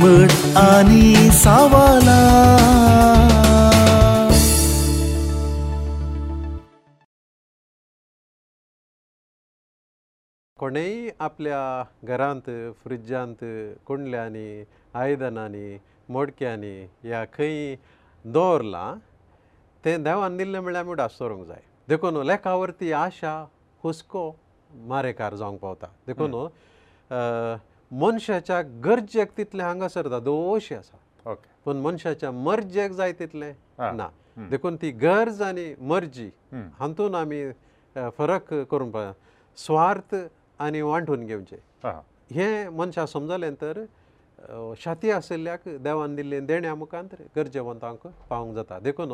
शामळ आनी सावाला कोणेय आपल्या घरांत फ्रिजांत कुंडल्यांनी आयदनांनी मोडक्यांनी या खंय दवरलां तें देवान दिल्लें म्हळ्यार आमी डास दवरूंक जाय देखून लेखावरती आशा हुस्को मारेकार जावंक पावता देखून मनशाच्या गरजेक तितले हांगासर दादोशी आसा ओके पूण मनशाच्या मर्जेक जाय तितले ना देखून ती गरज आनी मर्जी हातून आमी फरक करूंक पळय स्वार्थ आनी वांटून घेवचे हे मनशाक समजलें तर छाती आशिल्ल्याक देवान दिल्ली देणे मुखांत गरजेवंतांक पावूंक जाता देखून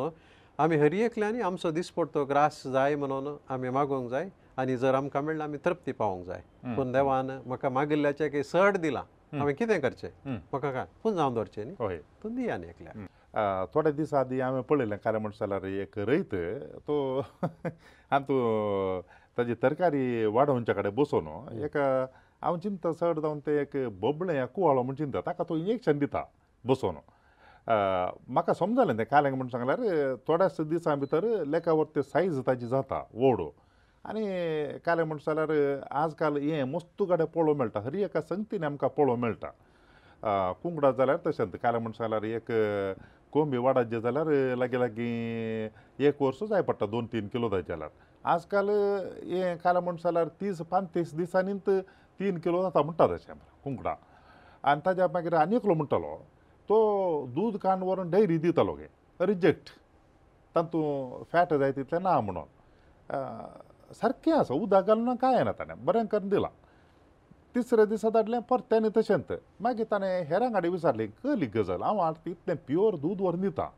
आमी हरियेंतल्यानी आमचो दिसपट्टो ग्रास जाय म्हणून आमी मागोवंक जाय आनी जर आमकां मेळ्ळें आमी तृप्ती पावोंक जाय पूण देवान म्हाका मागिल्ल्याचें की सड दिलां हांवें कितें करचें म्हाका काय पूण जावन दवरचें न्ही हय पूण दिया न्ही एकल्या थोडे दीस आदी हांवें पळयलें खरें म्हणसार एक रयत तो हांव तूं ताजी तरकारी वाडोवचे कडेन बसोन एक हांव चिंतता सड जावन तें एक बबळें कुवाळो म्हूण चिंतता ताका तो इंजेक्शन दिता बसोन म्हाका समजलें तें कालें म्हूण सांगल्यार थोड्याशे दिसां भितर लेखावर ते सायज ताची जाता व्हड आनी काले म्हणटा जाल्यार आज काल हें मस्तू गाडे पळोवंक मेळटा हरी एका संगतीन आमकां पळोवंक मेळटा कुंकडा जाल्यार तशेंच काले म्हणटा जाल्यार एक कोंबी वाडाचे जाल्यार लागीं लागीं एक वर्स जाय पडटा दोन तीन किलो जाय जाल्यार आजकाल हें काले म्हणटा जाल्यार तीस पांचतीस दिसांनीच तीन किलो जाता म्हणटा तशें कुंकडा आनी ताज्या मागीर आनी एकलो म्हणटलो तो दूद खाण व्हरून डेरी दितालो गे रिजेक्ट तातूंत फॅट जाय तितलें ना म्हणून सारकें आसा उदक घालून कांय येना ताणें बरें करून दिलां तिसरे दिसा धाडलें परतेंनी तशेंच मागीर ताणें हेरां गाडी विचारली कहली गजाल हांव हाडटा इतलें प्युअर दूद व्हरून दिता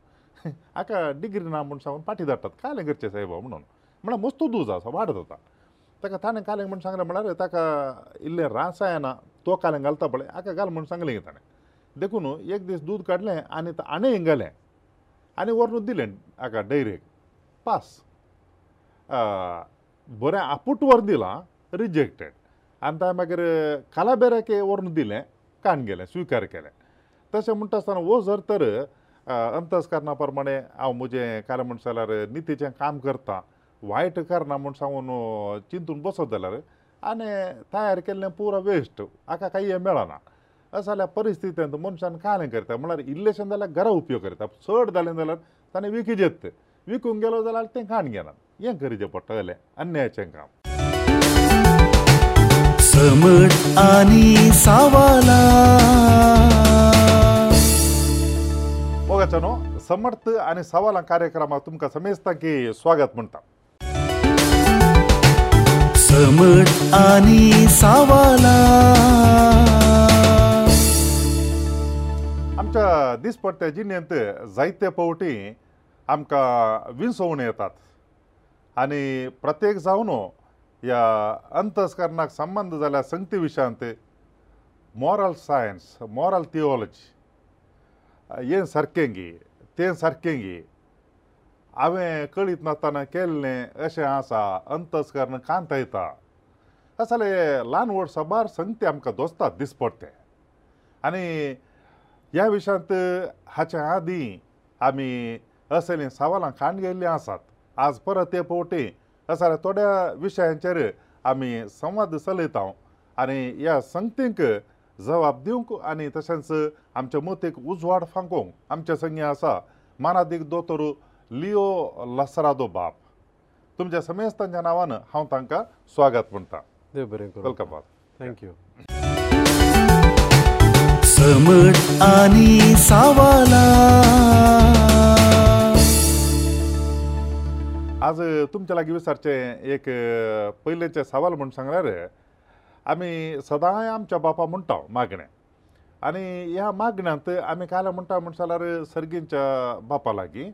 हाका डिग्री ना म्हूण सांगून फाटी धाडटात कालें करचें सायबा म्हणून म्हळ्यार मस्त दूद आसा वाड जाता ताका ताणें कालें म्हूण सांगलें म्हळ्यार ताका इल्लें रासायना तो कालें घालता पळय हाका घाल म्हूण सांगलें ताणें देखून एक दीस दूद काडलें आनी आनी हिंग गेलें आनी व्हरून दिलें हाका डेरेक पास बरें आपूट वर दिलां रिजेक्टेड आनी ताणें मागीर कालाबेराक वर्ण दिलें कान गेलें स्विकार केलें तशें म्हणटा आसतना हो जर तर अंतस्करणा प्रमाणे हांव म्हजें कार्य म्हणटा जाल्यार नितीचें काम करतां वायट करना म्हूण सांगून चिंतून बसत जाल्यार आनी तयार केल्लें पुरो वेस्ट हाका काही हें मेळना असो जाल्यार परिस्थितींत मनशान कालें करता म्हळ्यार इल्लेशें जाल्यार घरा उपयोग करता चड जालें जाल्यार ताणें विकी जेत विकूंक गेलो जाल्यार तें कान घेनात हें करचें पडटलें अन्यायाचें काम समट आनी सावला न्हू समर्थ आनी सवाला कार्यक्रमांत तुमकां समेजता की स्वागत म्हणटा समट आनी सावला आमच्या दिसपट्ट्या जिणेंत जायते पावटी आमकां विंसोवण येतात आनी प्रत्येक जावन हो ह्या अंतस्करणाक संबंद जाल्या संगती विशयांत मॉरल सायन्स मॉरल थिओलॉजी हें सारकें गे तें सारकें गे हांवें कळीत नासतना केल्लें अशें आसा अंतस्करण कांतयता असले ल्हान व्हड सबार संगती आमकां दोसतात दिसपडते आनी ह्या विशयांत हाचे आदीं आमी असलीं सवालां खाण गेल्लीं आसात आज परत ते पोवटे असा थोड्या विशयांचेर आमी संवाद चलयतां आनी ह्या संगतींक जवाब दिवंक आनी तशेंच आमच्या मतीक उजवाड फांकोवंक आमच्या संगे आसा मानादीक दोतोर लियो लसरादो बाब तुमच्या समेस्तांच्या नांवान हांव तांकां स्वागत म्हणटा देव बरें वेलकम बाब थँक्यू समट आनी सावला आज तुमच्या लागीं विचारचें एक पयलेचें सवाल म्हूण सांगल्यार आमी सदांय आमच्या बापा म्हणटा मागणें आनी ह्या मागण्यांत आमी काल म्हणटा म्हण जाल्यार सर्गींच्या बापा लागीं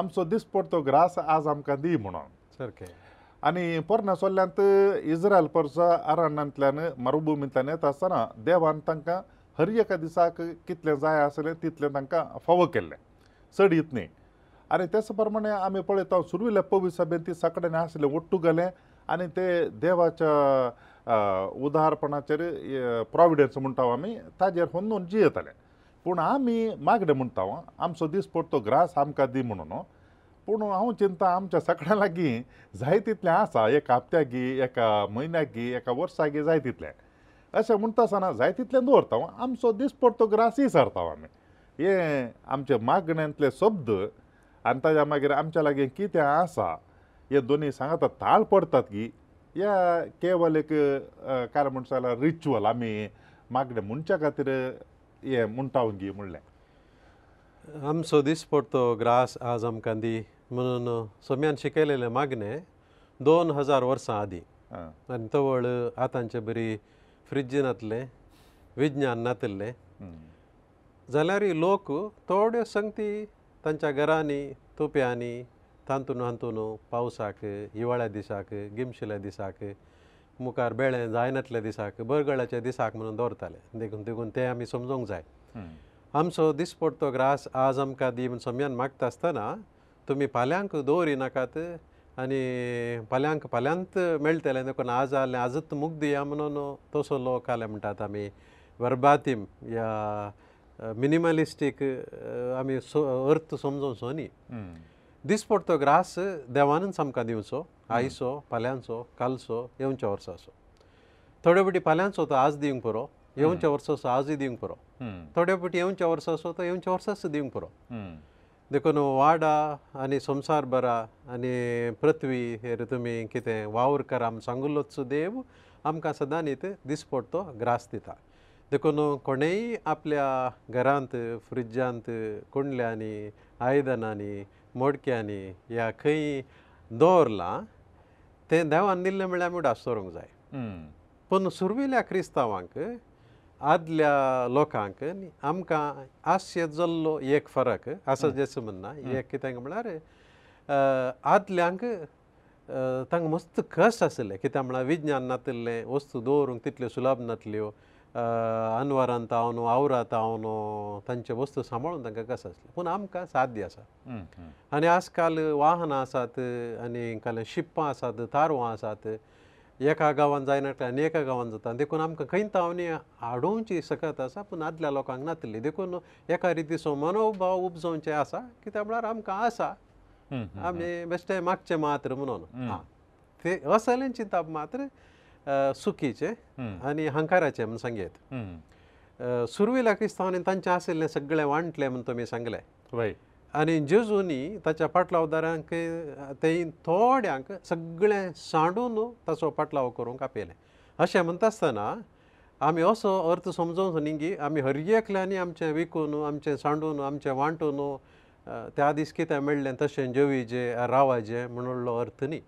आमचो दिसपट तो ग्रास आज आमकां दी म्हणोन सारकें आनी पोरण्या सोल्ल्यांत इज्रायल परसा आरण्यांतल्यान मरुभुमींतल्यान येता आसतना देवान तांकां हर एका दिसाक कितलें जाय आसलें तितलें तांकां फावो केल्लें चड इतलें आनी तेच प्रमाणे आमी पळयत सुरविल्ले पवी सभेन ती सकाळी आसले ओट्टुगेले आनी ते देवाच्या उदारपणाचेर प्रॉविडन्स म्हणटा आमी ताजेर होन जियेताले पूण आमी मागणे म्हणटा आमचो दीस पडतो ग्रास आमकां दी म्हणून पूण हांव चिंता आमच्या सकाळ्या लागीं जाय तितलें आसा एक हप्त्याक गी एका म्हयन्याक गी एका वर्साक गी जाय तितलें अशें म्हणटा आसतना जाय तितलें दवरता आमचो दीस पडतो ग्रासय सारता आमी हे आमचे मागण्यांतले शब्द आनी ताज्या मागीर आमच्या लागीं कितें आसा हे दोनी सांगात ताळ पडटात गी हे केवल एक कार म्हणटा जाल्यार रिच्युअल आमी मागणे म्हणच्या खातीर हे म्हणटावन गी म्हणलें आम सोदीस पडतो ग्रास आज आमकां दी म्हणून सोम्यान शिकयलेले मागणे दोन हजार वर्सां आदीं आनी तवळ आतांचे बरी फ्रिजी नातले विज्ञान नातिल्लें जाल्यारूय लोक थोड्यो संगती तांच्या घरांनी तोप्यांनी तांतून हांतून पावसाक हिवाळ्या दिसाक गिमशिल्या दिसाक मुखार बेळे जायनातल्या दिसाक बरगळाच्या दिसाक म्हणून दवरताले देखून देखून तें आमी समजूंक जाय आमचो दिसपोटो ग्रास आज आमकां दी म्हूण समयान मागता आसतना तुमी फाल्यांक दवरी नाकात आनी फाल्यांक फाल्यांत मेळटले देखून आज आहले आजच मुग्ध या म्हणून तसो लोक आले म्हणटात आमी वर्बातीम या मिनिमलिस्टीक आमी अर्थ समजोचो न्ही दिसपट्टो ग्रास देवानंद सामकां दिवचो आयचो फाल्यांचो कालचो येवच्या वर्साचो थोड्यो पटी फाल्यांचो तो आज दिवंक पुरो येवच्या वर्साचो आजूय दिवंक पुरो थोड्यो पटी येवच्या वर्साचो तो येवच्या वर्साच दिवंक पुरो देखून वाडा आनी संसार बरा आनी पृथ्वी हेर तुमी कितें वावर करा सांगुल्लोच देव आमकां सदां न्ही दिसपट्टो ग्रास दिता देखून कोणेय आपल्या घरांत फ्रिजांत कुंडल्यांनी आयदनांनी मोडक्यांनी या खंय दवरलां तें देवान दिल्लें म्हळ्यार आमी उडास दवरूंक जाय पूण सुरविल्या क्रिस्तांवांक आदल्या लोकांक आमकां आसत जल्लो एक फरक आसा जसो म्हणना एक कितें म्हळ्यार आदल्यांक तांकां मस्त कश आसलें कित्याक म्हळ्यार विज्ञान नातिल्लें वस्तू दवरूंक तितल्यो सुलभ नातल्यो अनवरांत हांव न्हू आवरांत हांव न्हू तांचे वस्तू सांबाळून तांकां कसो आसलो पूण आमकां साध्य आसा आनी आज काल वाहनां आसात आनी काल्या शिप्पां आसात तारवां आसात एका गांवान जायनाटल्या आनी एका गांवान जाता देखून आमकां खंय तावणी हाडोवची सकत आसा पूण आदल्या लोकांक नातली देखून एका रितीचो मनोभाव उपजावचे आसा कित्याक म्हळ्यार आमकां आसा आमी बेश्टे मागचे मात्र म्हणून ते असलें चिंतप मात्र सुखीचे आनी हंकाराचे म्हण सांगयात सुरवीला क्रिस्तांवांनी तांचे आशिल्ले सगळे वांटले म्हण तुमी सांगले आनी जेजूनी ताच्या पाटलावदारांक ते थोड्यांक सगळें सांडून ताचो पाटलाव करूंक आपयले अशें म्हणटा आसतना आमी असो अर्थ समजोवचो न्ही की आमी हरयेकल्यांनी आमचें विकून आमचें सांडून आमचें वांटून त्या दीस कितें मेळ्ळें तशें जेवीचें रावाचें म्हणलो अर्थ न्ही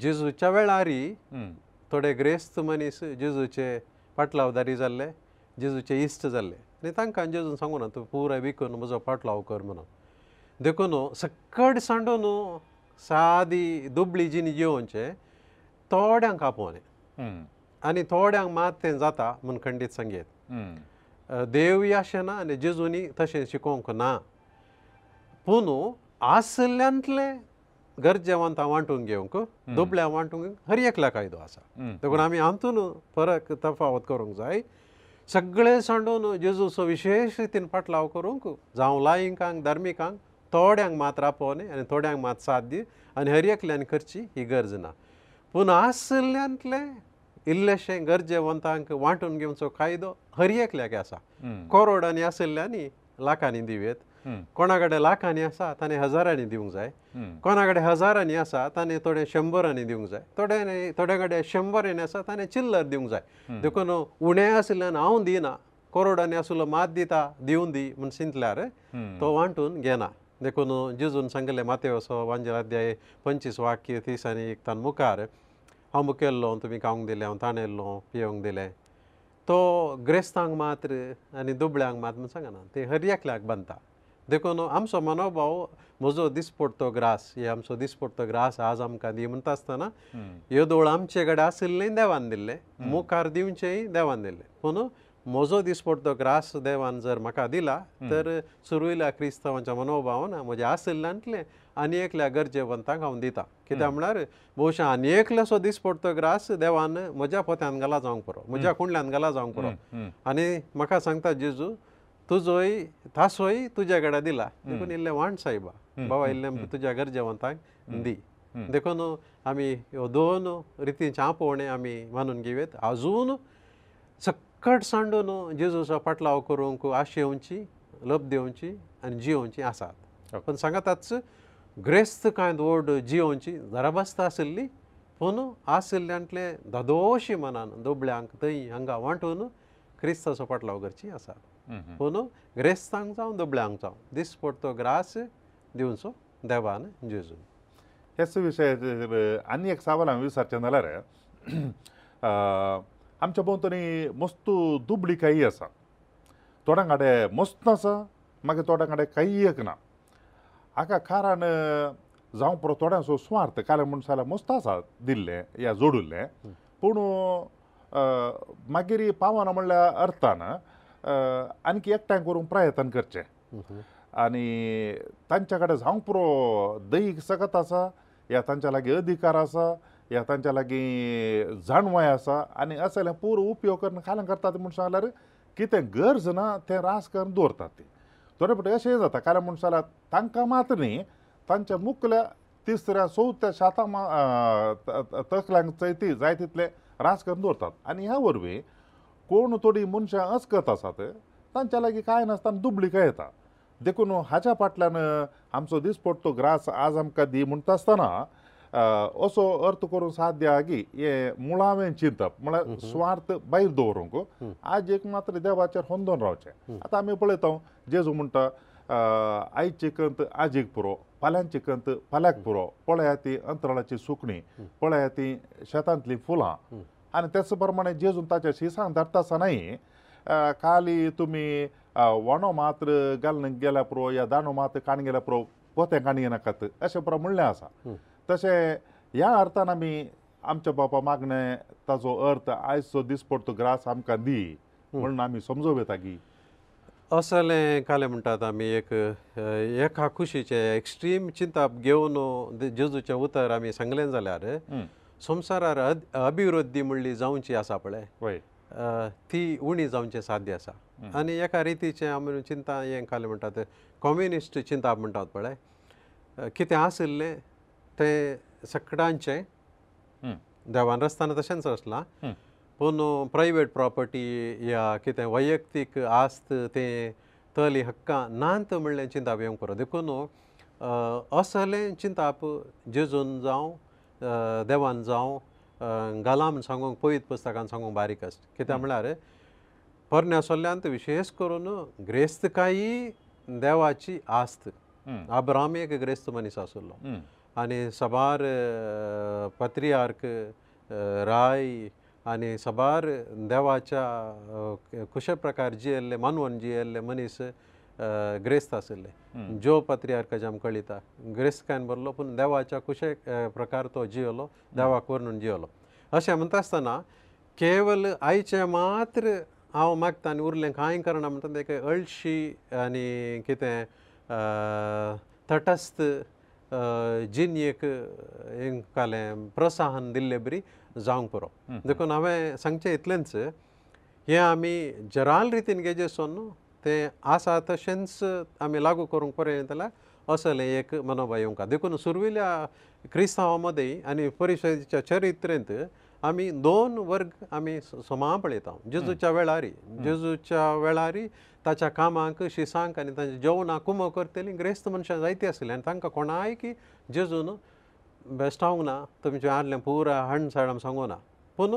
जेजूच्या वेळारी थोडे ग्रेस्त मनीस जेजूचे पाटलावदारी जाल्ले जेजूचे इश्ट जाल्ले आनी तांकां जेजून सांगू ना तूं पुराय विकून म्हजो पाटलाव कर म्हणून देखून सकाळ सांडून सादी दुबळी जिनी जेवनचे थोड्यांक आपोवने आनी थोड्यांक मात तें जाता म्हूण खंडीत संगीत देवूय अशें ना आनी जेजूनी तशें शिकोवंक ना पूण आसल्यांतलें गरजेवंत आवांटून घेवंक दुबले आवांटून हर एकला कायदो आसा देखून आमी हातून फरक तफावत करूंक जाय सगळे सांडून जेजूचो विशेश रितीन पाटलाव करूंक जावं लायिकांक धर्मिकांक थोड्यांक मात रापोवनी आनी थोड्यांक मात साथ दी आनी हर एकल्यान करची ही गरज ना पूण आसल्यांतले इल्लेशें गरजेवंतांक वांटून घेवचो कायदो हर एकल्याक आसा करोडांनी आसल्यांनी लाखांनी दिवेत कोणा कडेन लाखांनी आसा ताणें हजारांनी दिवंक जाय कोणा कडेन हजारांनी आसा ताणें थोडे शंबरांनी दिवंक जाय थोड्यांनी थोड्या कडेन शंबरांनी आसा ताणें चिल्लर दिवंक जाय देखून उणें आसल्यान हांव दिना करोडांनी आसलो मात दिता दिवन दी म्हूण चिंतल्यार तो वांटून घेना देखून जिजून सांगले माते असो वांजेल अध्याय पंचवीस वाक्य तिसांनी एक तान मुखार हांव मुखेल्लो तुमी खावंक दिलें हांव ताणेल्लो पियोंक दिलें तो ग्रेस्तांक मात्र आनी दुबळ्यांक मात म्हूण सांगना ते हरयाकल्याक बांदता देखून आमचो मनोभाव म्हजो दिसपोडतो ग्रास हे आमचो दिसपोडतो ग्रास आज आमकां दी म्हणटा आसतना ह्यो दोळ आमचे कडेन आसिल्लें देवान दिल्लें मुखार दिवचेंय देवान दिल्लें पूण म्हजो दिसपोडतो ग्रास देवान जर म्हाका दिला तर सुरूयल्या क्रिस्तांवाच्या मनोभावान म्हज्या आसिल्ल्यांतलें आनी एकल्या गरजेवंतांक हांव दिता कित्याक म्हळ्यार भोवशे आनी एकलेसो दिसपोडतो ग्रास देवान म्हज्या पोत्यान गला जावंक पुरो म्हज्या कुंडल्यान गला जावंक पुरो आनी म्हाका सांगता जेजू तुजोय धासोय तुज्या घडा दिला देखून इल्लें वाण सायबा बाबा इल्लें तुज्या घर जेवंतांक दी देखून आमी ह्यो दोन रितींचे आपोवणें आमी मानून घेवयात आजून सक्कट सांडून जेजूचो पाटलाव करूंक आशेवची लब देवची आनी जियोवची आसात पूण सांगाताच ग्रेस्त कांय दोड जियोवची जराबस्त आशिल्ली पूण आशिल्ल्यांतले धदोशी मनान दोबळ्यांक थंय हांगा वांटून क्रिस्तांचो पाटलाव करची आसात पूण ग्रेस्तांक जावं दबळ्यांक जावं दिसपडतो ग्रास दिवचो देवान जेजून हेच विशय आनी एक सावल हांवें विचारचें जाल्यार आमचे भोंवतणी मस्त दुबळी काही आसा थोड्यां कडेन मस्त आसा मागीर थोड्यां कडेन काही एक ना हाका कारण जावं परत थोड्यांचो स्वार्थ कारण म्हणसर जाल्यार मस्त आसा दिल्लें या जोडुल्लें पूण मागीर पावना म्हणल्यार अर्थान आनीक एकठांय करूंक प्रयत्न करचे आनी तांचे कडेन हांव पुरो दैहीक सगत आसा या तांच्या लागीं अधिकार आसा या तांच्या लागीं जाणवाय आसा आनी असले पुरो उपयोग करून कालें करतात म्हूण सांगल्यार कितें गरज ना तें रास करून दवरतात ती थोडे पट अशेंय जाता कारण म्हूण सांगल्यार तांकां मात न्ही तांच्या मुखल्या तिसऱ्या चवथ्या शेतां तकल्यांक चवथी जाय तितले रास करून दवरतात आनी ह्या वरवीं कोण थोडी मनशां अस्कत आसा ते तांच्या लागीं कांय नासतना दुबलीक येता देखून हाच्या फाटल्यान आमचो दिसपट्टो ग्रास आज आमकां दी म्हणटा आसतना असो अर्थ करून साध्या की हे मुळावें चिंतप म्हळ्यार स्वार्थ भायर दवरूंक आज एक मात्र देवाचेर होंदोन रावचें आतां आमी पळयता जेजू म्हणटा आयची कंत आजीक पुरो फाल्यांची कंत फाल्यांक पुरो पळयात ती अंतराळाची सुकणी पळयात ती शेतांतली फुलां आनी त्याच प्रमाणे जेजून ताच्या शिसांक धरतासतनाय काली तुमी वणो मात्र घालून गेल्या पुरो या दाणो मात्र काण गेल्या पुरो कोते काण येनाकात अशें प्रो म्हणलें आसा तशें ह्या अर्थान आमी आमच्या बापा मागणें ताचो अर्थ आयचो दिसपोटो ग्रास आमकां दी म्हणून आमी समजोव येता गी असलें काले म्हणटात आमी एक एका खुशीचें एक्स्ट्रीम चिंता घेवन जेजूचें उतर आमी सांगलें जाल्यार mm. संवसारार अभिवृद्धी म्हणली जावची आसा पळय ती उणी जावचें साध्य आसा आनी एका रितीचें आमी चिंता हें केलें म्हणटात कम्युनिस्ट चिंता म्हणटात पळय कितें आसलें तें सकडांचें देवान रस्तान तशेंच आसलां पूण प्रायवेट प्रॉपर्टी या कितें वैयक्तीक आस्त तें तली हक्कां नांत म्हणलें चिंताप येवंक करप देखून असलें चिंताप जेजून जावं देवान जावं गाला म्हण सांगूंक पवित पुस्तकान सांगूंक बारीक आसता कित्याक म्हळ्यार पर्ण आसल्यान विशेश करून ग्रेस्तकाय देवाची आस्त आब्राम एक ग्रेस्त मनीस आसलो आनी सबार पत्रियार्क राय आनी सबार देवाच्या कशे प्रकार जियेल्ले मानवन जियेल्ले मनीस ग्रेस्त आशिल्ले जो पत्रियार्काचे आमकां कळिता ग्रेस्तकायन बरलो पूण देवाच्या कुशे प्रकार तो जियोलो देवाक व्हरून जियोलो अशें म्हणटा आसतना केवल आयचें मात्र हांव मागता आनी उरलें कांय करणा म्हणटा ते अळशी आनी कितें तटस्थ जिनयेक हेंकालें प्रोत्साहन दिल्ले बरी जावंक पुरो देखून हांवें सांगचें इतलेंच हें आमी जराल रितीन गेजेसोन न्हू तें आसा तशेंच आमी लागू करूंक पर्यंत जाल्यार असलें एक मनोभाव येवकार देखून सुरविल्या क्रिस्तांवा मदीं आनी परिशदेच्या चरित्रेंत आमी दोन वर्ग आमी समाळ पळयता जेजूच्या वेळारी जेजूच्या वेळारी ताच्या कामांक शिसांक आनी तांच्या जेवणाक कुमो करतली ग्रेस्त मनशां जायती आसली आनी तांकां कोणाय की जेजून बेश्टावंक ना तुमचें आदलें पुरा हाण सायड आमी सांगूं ना पूण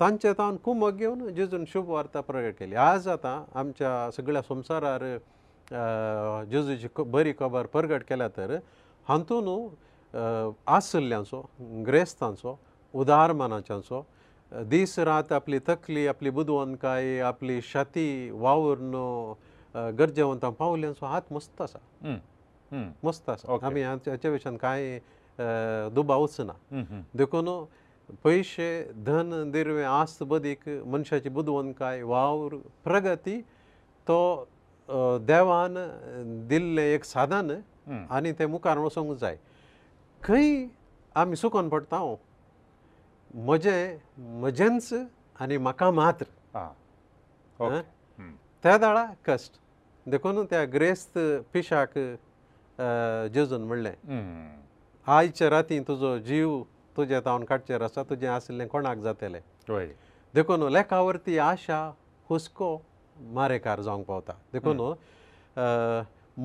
तांचे तावन कुंभ घेवन जेजून शुभ वार्ता प्रकट केली आज आतां आमच्या सगळ्या संवसारार जेजूची बरी खबर प्रगट केल्या तर हातुनू आसल्ल्यांचो ग्रेस्तांचो उदार मनाच्यांचो दीस रात आपली तकली आपली बुदवंतकाय आपली शाती वावरण गरजेवंतां पावल्यांचो हात मस्त आसा मस्त आसा आमी हाचे विशयान कांय दुबावच ना देखून पयशे धन दिर्वे आस्त बदीक मनशाची बुदवनकाय वावर प्रगती तो देवान दिल्ले एक साधन आनी ते मुखार वचूंक जाय खंय आमी सुकोन पडटा म्हजे म्हजेंच आनी म्हाका मात्र त्या दाळा कश्ट देखून त्या ग्रेस्त पिशाक जेजून म्हणलें आयच्या राती तुजो जीव तुजें धांवन काडचेर आसा तुजें आसलें कोणाक जातलें हय देखून लेखावरती आशा हुस्को मारेकार जावंक पावता देखून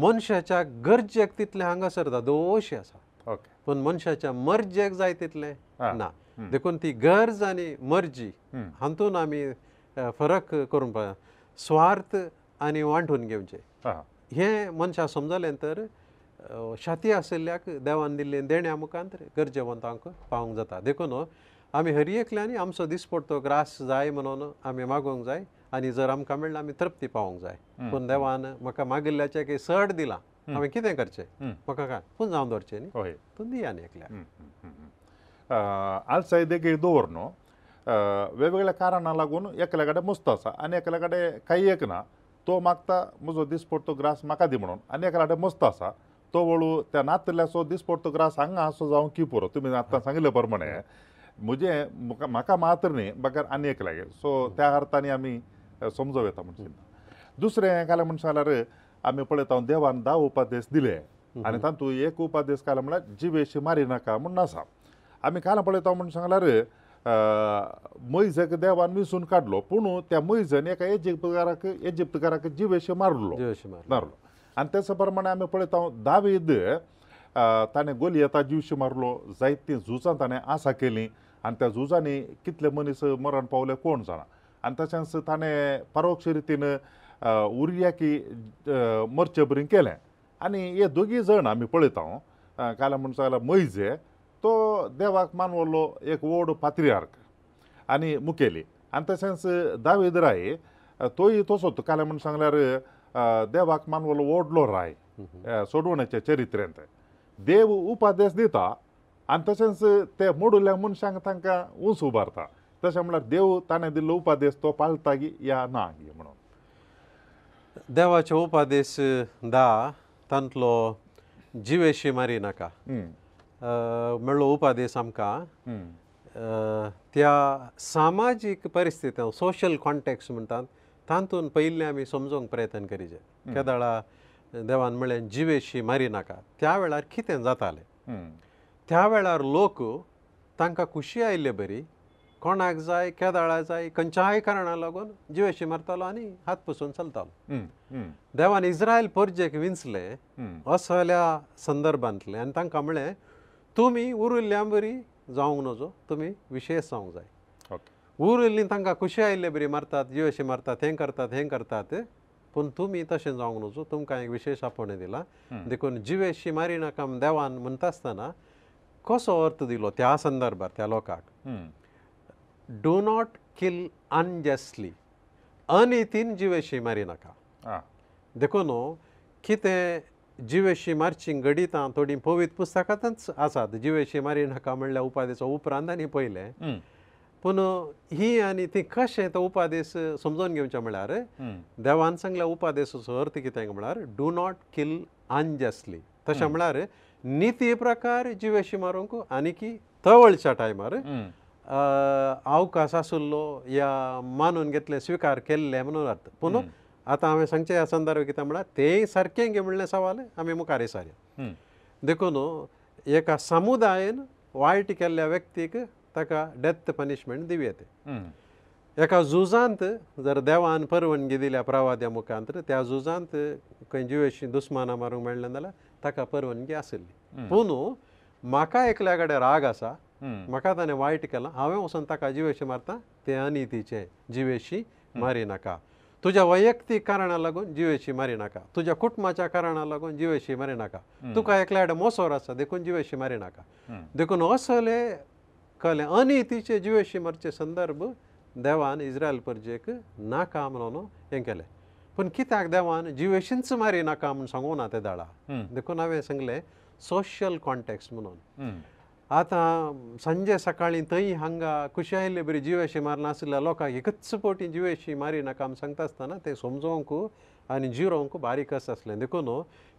मनशाच्या गरजेक तितलें हांगासरता दोशी आसा ओके पूण मनशाच्या मर्जेक जाय तितलें ना देखून ती गरज आनी मर्जी हातूंत आमी फरक करूंक पळय स्वार्थ आनी वांटून घेवचे हें मनशाक समजलें तर शाती आशिल्ल्याक देवान दिल्लें देणें मुखांत गरजेवंतांक पावंक जाता देखून आमी हरियेकल्यांनी आमचो दिसपोटो ग्रास जाय म्हणून आमी मागोवंक जाय आनी जर आमकां मेळ्ळें आमी तृप्ती पावंक जाय पूण देवान म्हाका मागिल्ल्याचें काही सड दिलां आमी कितें करचें म्हाका काय पूण जावन दवरचें न्ही हय पूण दिया न्ही एकल्या आलसाय देगेर दवर न्हू वेगवेगळ्या कारणां लागून एकल्या कडेन मस्त आसा आनी एकल्या कडेन काही एक ना तो मागता म्हजो दिसपोटो ग्रास म्हाका दी म्हणून आनी एकल्या कडेन मस्त आसा तो वळू त्या नातल्याचो दिसपट्टो ग्रास हांगा असो जावं की पुरो तुमी आतां सांगिल्ले प्रमाणे म्हजे म्हाका मात्र न्ही बगर आनी एक लागेल सो त्या अर्थानी आमी समजव येता म्हणून चिंता दुसरें केलें म्हण सांगल्यार आमी पळयता देवान धा उपादेश दिले आनी तातूंत एक उपादेश केला म्हळ्यार जिवेशी मारिनाका म्हूण आसा आमी काल पळयता म्हण सांगल्यार मैजक देवान विसून काडलो पूण त्या मैजन एका एजिप्तकाराक एजिप्तकाराक जिवेशी मारलो मारलो आनी त्याच प्रमाणे आमी पळयता दावेद ताणें गोलियेता जिवशी मारलो जायतीं झुजां ताणें आसा केलीं आनी त्या झुजांनी कितले मनीस मरण पावले कोण जाणा आनी तशेंच ताणें परोक्ष रितीन उर्याकी मरचे बरी केलें आनी हे दोगी जण आमी पळयता काल म्हणटा जाल्यार मैजे तो देवाक मानवल्लो एक व्हड पात्रियार्क आनी मुखेली आनी तशेंच दावेद राय तोय तसोच काल म्हण सांगल्यार देवाक मानवलो ओडलो राय सोडवणाचे चरित्रेंत देव उपादेश दिता आनी तशेंच ते मोडुल्ल्या मनशांक तांकां उंच उबारता तशें म्हळ्यार देव ताणें दिल्लो उपादेश तो पाळटा गी या ना गी म्हणून देवाचो उपादेश दा तांतलो जिवेशी मारिनाका म्हणलो उपादेश आमकां त्या सामाजीक परिस्थितीन सोशल कॉन्टेक्स्ट म्हणटात तातूंत पयिल्लें आमी समजूंक प्रयत्न करीचे केदळा देवान म्हळें जिवेशी मारी नाका त्या वेळार कितें जातालें त्या वेळार लोक तांकां खुशी आयिल्ले बरी कोणाक जाय केदळा जाय खंयच्याय कारणा लागून जिवेशी मारतालो आनी हात पुसून चलतालो देवान इज्रायल परजेक विंचले असल्या संदर्भांतले आनी तांकां म्हळें तुमी उरुल्ल्या बरी जावंक नजो तुमी विशेश जावंक जाय ऊर इल्ली तांकां खुशी आयिल्ले बरी मारतात यो अशें मारतात हें करतात हें करतात पूण तुमी तशें जावंक नजो तुमकां एक विशेश आपोवणें दिलां देखून जिवेशी मारी नाका देवान म्हणटा आसतना कसो अर्थ दिलो त्या संदर्भात त्या लोकांक डू नॉट किल अनजस्टली अनितीन जिवेशी मारी नाका देखून कितें जिवेशी मारची घडिता थोडीं पवित पुस्तकांतच आसात जिवेशी मारी नाका म्हणल्यार उपादेचो उपरांत आनी पयलें पूण ही आनी ती कशें तो उपादेस समजून घेवचे म्हळ्यार देवान सांगला उपादेसाचो अर्थ कितें म्हळ्यार डू नॉट किल आंजसली तशें म्हळ्यार नीती प्रकार जिवेशी मारूंक आनी की तवळच्या टायमार अवकाश आसुल्लो या मानून घेतले स्विकार केल्ले म्हणून अर्थ पूण आतां हांवें सांगचें ह्या संदर्भ कितें म्हळ्यार तेय सारकें घे म्हणलें सवाल आमी मुखार येसार देखून एका समुदायेन वायट केल्ल्या व्यक्तीक ताका डॅथ पनिशमेंट दिवं येते एका झुजांत जर देवान परवानगी दिल्या प्रवाद्या मुखांत त्या झुजांत खंय जिवेशी दुस्मानां मारूंक मेळ्ळें जाल्यार ताका परवानगी आसली पूण म्हाका एकल्या कडेन राग आसा म्हाका ताणें वायट केलां हांवें वचून ताका जिवेशी मारता ते अनितीचे जिवेशी मारी नाका तुज्या वैयक्तीक कारणा लागून जिवेशी मारी नाका तुज्या कुटुंबाच्या कारणा लागून जिवेशी मारी नाका तुका एकल्या कडेन मोसोर आसा देखून जिवेशी मारी नाका देखून असले कळ्ळें आनी तिचे जिवेशी मरचे संदर्भ देवान इज्रायल परजेक नाका म्हणून हें केलें पूण कित्याक देवान जिवेशींच मारी नाका म्हूण सांगूं ना तें धाडा देखून हांवें सांगलें सोशल कॉन्टेक्स्ट म्हणून आतां सांजे सकाळीं थंय हांगा खुशी आयिल्ले बरी जिवेशी मारनासल्या लोकांक एकच पावटी जिवेशी मारी नाका म्हूण सांगता आसतना तें समजोवंक आनी जिरोवंक बारीकच आसलें देखून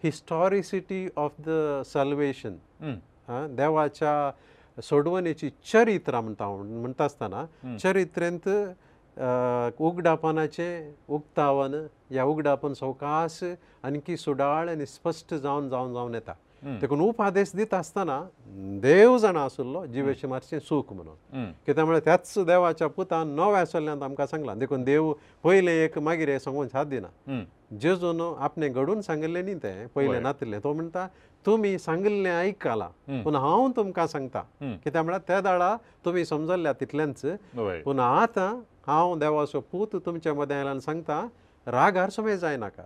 हिस्टॉरिसिटी ऑफ द सेल्वेशन देवाच्या सोडवणेची चरित्रा म्हणटा म्हणटा आसतना चरित्रेंत उगडापानाचे उक्तावन ह्या उगडापन सवकास आनी की सुडाळ आनी स्पश्ट जावन जावन जावन येता देखून उपादेश दिता आसतना देव जाणा आसुल्लो जिवेशी मारचे सूख म्हणून कित्याक म्हळ्यार त्याच देवाच्या पुतान नव्यासल्ल्यान आमकां सांगलां देखून देव पयलें एक मागीर हे सांगून साथ दिना जेजून आपणें घडून सांगिल्लें न्ही तें पयलें नातिल्लें तो म्हणटा तुमी सांगिल्लें आयकलां पूण हांव तुमकां सांगता कित्याक म्हळ्यार त्या दाळा तुमी समजल्ल्या तितल्यांच पूण आतां हांव देवाचो पूत तुमच्या मदें आयल्यान सांगता रागार सुमे जायनाका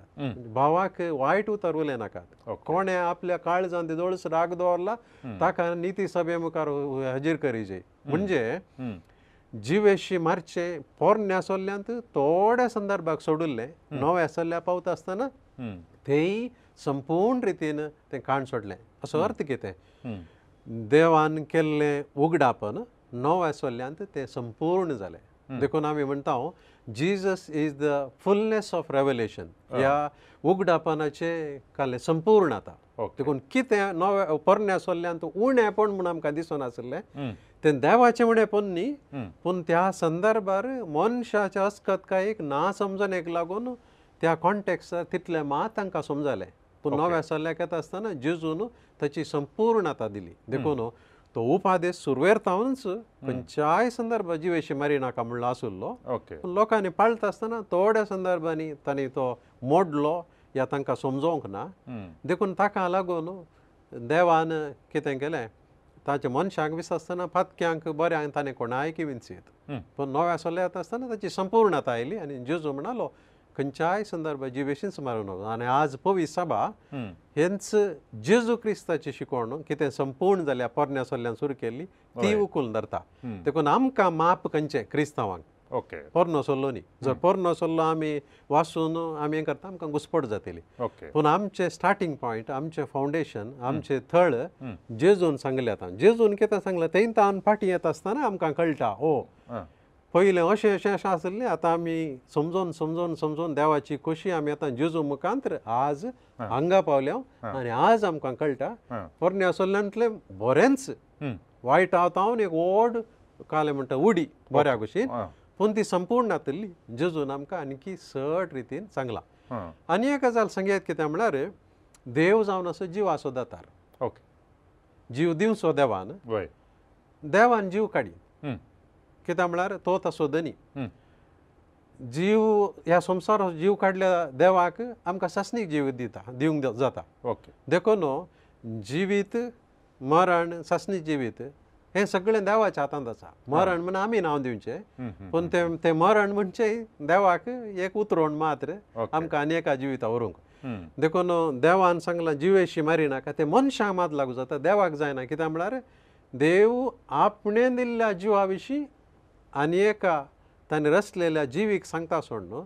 भावाक वायट उतर उलय नाकात कोणे आपल्या काळजांत दोळस राग दवरला ताका निती सभे मुखार हजीर करीचे म्हणजे जिवेशी मारचे पोरणे आसोल्ल्यांत थोड्या संदर्भाक सोडुल्ले नवे आसल्या पावता आसतना तेय संपूर्ण रितीन ते काण सोडले असो अर्थ कितें देवान केल्ले उगडापन नवे आसोल्ल्यांत ते संपूर्ण जाले देखून आमी म्हणटा हांव Jesus is the fullness of revelation ह्या उगडापानाचे काले संपूर्ण आतां देखून कितें नवे पोरणें आसल्ल्यान उणेंपण म्हूण आमकां दिसनासलें तें देवाचें उणेंपण न्ही पूण त्या संदर्भार मनशाच्या अस्कतकायेक ना समजण्याक लागून त्या कॉन्टेक्स्टार तितलें मात तांकां समजालें पूण नवें आसल्ल्याक येता आसतना जिजून ताची संपूर्णता दिली देखून तो उपादेश सुरवेरतावनच खंयच्याय संदर्भात जीव अशी मारी नाका म्हणलो आसुल्लो लोकांनी पाळटा आसतना थोड्या संदर्भांनी ताणी तो मोडलो या तांकां समजोवंक ना देखून ताका लागून देवान कितें केलें ताच्या मनशाक विसासतना पातक्यांक बऱ्यांक ताणें कोणाय किंवा चित पूण नव्या सल्ल्यात आसतना ताची संपूर्णता आयली आनी जेजू म्हणालो खंयच्याय संदर्भात जिवेशीन समारंभ आनी आज पवी सभा हेंच जेजू क्रिस्ताची शिकवण कितें संपूर्ण जाल्या पोरण्या सल्ल्यान सुरू केल्ली ती उखलून धरता देखून आमकां माप खंयचें क्रिस्तांवांक ओके पोरणो सल्लो न्ही जर पोरणो सल्लो आमी वाचून आमी हें करता आमकां घुसपट जातली पूण आमचें स्टार्टींग पॉयंट आमचें फावंडेशन आमचें थळ जेजून सांगलें आतां जेजून कितें सांगलां तेंय तावन फाटीं येता आसतना आमकां कळटा ओ पयलें अशें अशें अशें आसलें आतां आमी समजोन समजोन समजोन देवाची खोशी आमी आतां जेजू मुखांत्र आज हांगा पावल्या आनी आज आमकां कळटा पोरणें आसल्यांतलें बरेंच वायट आतां एक व्हड काले म्हणटा उडी बऱ्या भशेन पूण ती संपूर्ण नातल्ली जेजून आमकां आनीकी सट रितीन सांगलां आनी एक गजाल सांगयात कित्याक म्हळ्यार देव जावन असो जीव आसो दातार ओके जीव दिवचो देवान देवान जीव काडी कित्याक म्हळ्यार तो तसो धनी जीव ह्या संवसार जीव काडल्या देवाक आमकां सस्नीक जीव दिता दिवंक जाता ओके देखून जिवीत मरण सस्नीक जिवीत हें सगळें देवाच्या हातांत आसा मरण म्हण आमी नांव दिवचें पूण तें तें मरण म्हणचे देवाक एक उतरोण मात्र आमकां आनी एका जिवितां उरूंक देखून देवान सांगलां जिवेशी मारी नाका तें मनशाक मात लागू जाता देवाक जायना कित्याक म्हळ्यार देव आपणें दिल्ल्या जिवा विशीं आनी एका ताणें रचलेल्या जिवीक सांगता सोड न्हू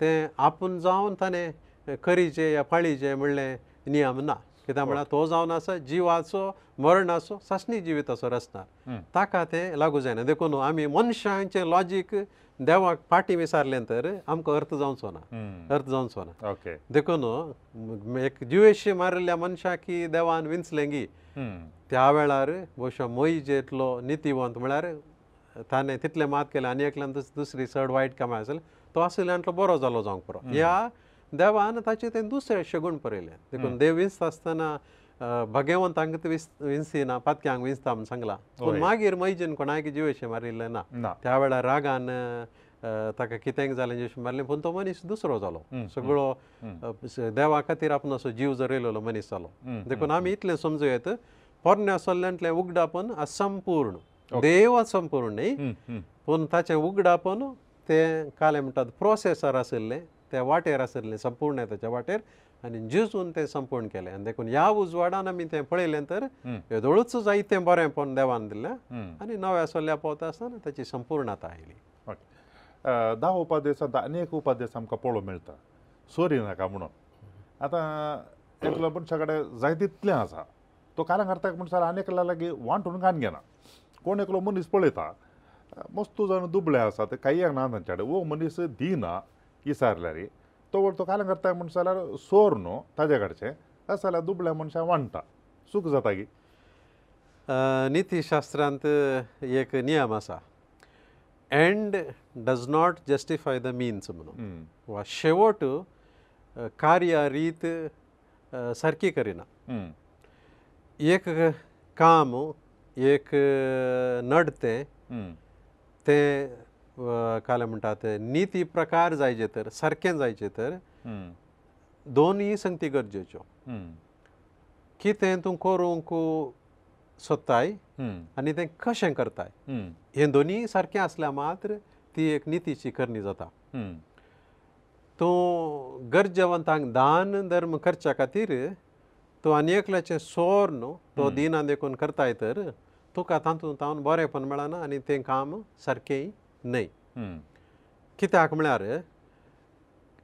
तें आपूण जावन ताणें करीचें या पाळीचें म्हणलें नियम ना कित्याक म्हळ्यार तो जावन आसा जिवाचो मरणाचो सस्नी जिवीत असो रचना ताका तें लागू जायना देखून आमी मनशांचें लॉजीक देवाक फाटी विचारलें तर आमकां अर्थ जावचो ना अर्थ जावचो ना ओके देखून एक जिवेश मारिल्ल्या मनशाक की देवान विंचलें गी त्या वेळार बश्यो मयी जेतलो नितिवंत म्हळ्यार ताणें तितलें मात केलें आनी एकल्यान दुस दुसरी चड वायट कामां आसलें तो आसल्यांतलो बरो जालो जावंक पुरो ह्या देवान ताचें तें दुसरें शगून पळयलें देखून देव विंस आसतना भगवंतांक ते विंस विंसी ना पातक्यांक विंसता म्हण सांगलां पूण मागीर मैजीन कोणाक जिवेशें मारिल्लें ना त्या वेळार रागान ताका कितें जालें जिवेशें मारलें पूण तो मनीस दुसरो जालो सगळो देवा खातीर आपूण असो जीव जर येयलो मनीस जालो देखून आमी इतलें समजूं येत पोरणें आसल्यांतलें उगडापण संपूर्ण देव वचोन करून न्ही पूण ताचें उगडापन तें काले म्हणटात प्रोसेसर आशिल्लें त्या वाटेर आशिल्लें संपूर्ण ताच्या वाटेर आनी झिजून तें संपूर्ण केलें आनी देखून ह्या उजवाडान आमी तें पळयलें तर येदोळूच जायतें बरें पळोवन देवान दिलें आनी नव्या सोल्या पावता आसतना ताची संपूर्णता आयली धा उपाध्यासांत आनी एक उपाध्यास आमकां पळोवंक मेळटा सोरी नाका म्हणून आतां एकलो मनशा कडेन जाय तितलें आसा तो कारण करता म्हणसर आनी एकल्या लागीं वांटून घान घेना कोण एकलो मनीस पळयता मस्तू जावन दुबळे आसा ते काही ना तांचे कडेन वो मनीस दिना इसारल्या रे तो व्हड तो कालें करता म्हणटा जाल्यार सोर न्हू ताज्या कडचें तशें जाल्यार दुबळ्या मनशां वांटा सुख जाता गी नितीशास्त्रांत एक नियम आसा end does not justify the means म्हणून वा शेवट कार्य रीत सारकी करिना एक काम एक नट तें तें काले म्हणटा ते निती प्रकार जायचे तर सारकें जायचे तर दोनूय संगती गरजेच्यो कितें तूं करूंक सोदताय आनी तें कशें करताय हे दोनीय सारकें आसल्यार मात्र ती एक नितीची करणी जाता तूं गरजेवंतांक दान धर्म करच्या खातीर तूं आनी एकल्याचें सोर न्हू तो दिना देखून करताय तर तूं कथांतूं तावन बरेंपण मेळना आनी तें काम सारकें न्हय कित्याक म्हळ्यार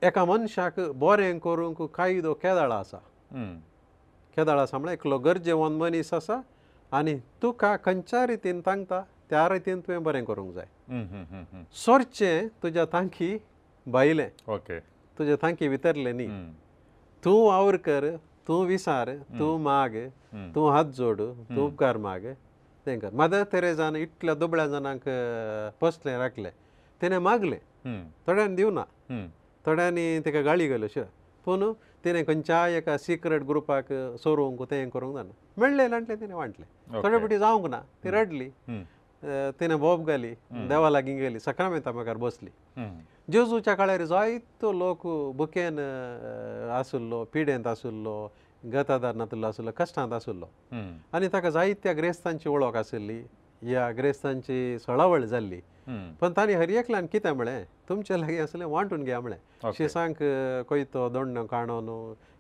एका मनशाक बरें करूंक कायदो केदळ आसा केदळ आसा म्हळ्यार एकलो गरजेवन मनीस आसा आनी तुका खंयच्या रितीन तांकता त्या रितीन तुवें बरें करूंक जाय सोरचें तुज्या तांकी भायलें ओके तुज्या तांकी भितरलें न्ही तूं वावर कर तूं विसार तूं माग तूं हात जोड तूं उपकार माग तेंकां मदर तेरेजान इतल्या दुबळ्या जाणांक पोसलें राखलें तिणें मागलें थोड्यांनी दिवना थोड्यांनी तिका गाळी गेल्यो अश्यो पूण तिणें खंयच्याय एका सिक्रेट ग्रुपाक सोरूंक तें करूंक जाणा मेळ्ळें लांडलें तिणें वांटलें थोडे फावटी जावंक ना ती रडली तिणें बोब घाली देवा लागीं गेली सकाळ मेता मुखार बसली जेजूच्या काळार जायतो लोक बुकेन आसुल्लो पिडेंत आसुल्लो गतादारनांतलो आसुल्लो कश्टांत आसुल्लो आनी ताका जायत्या ग्रेस्तांची ओळख आसली ह्या ग्रेस्तांची सळावळ जाल्ली पण तांणी हरियकल्यान कितें म्हळें तुमचे लागीं आसलें वांटून घे म्हळें शिसांक कोयतो दोण काणोन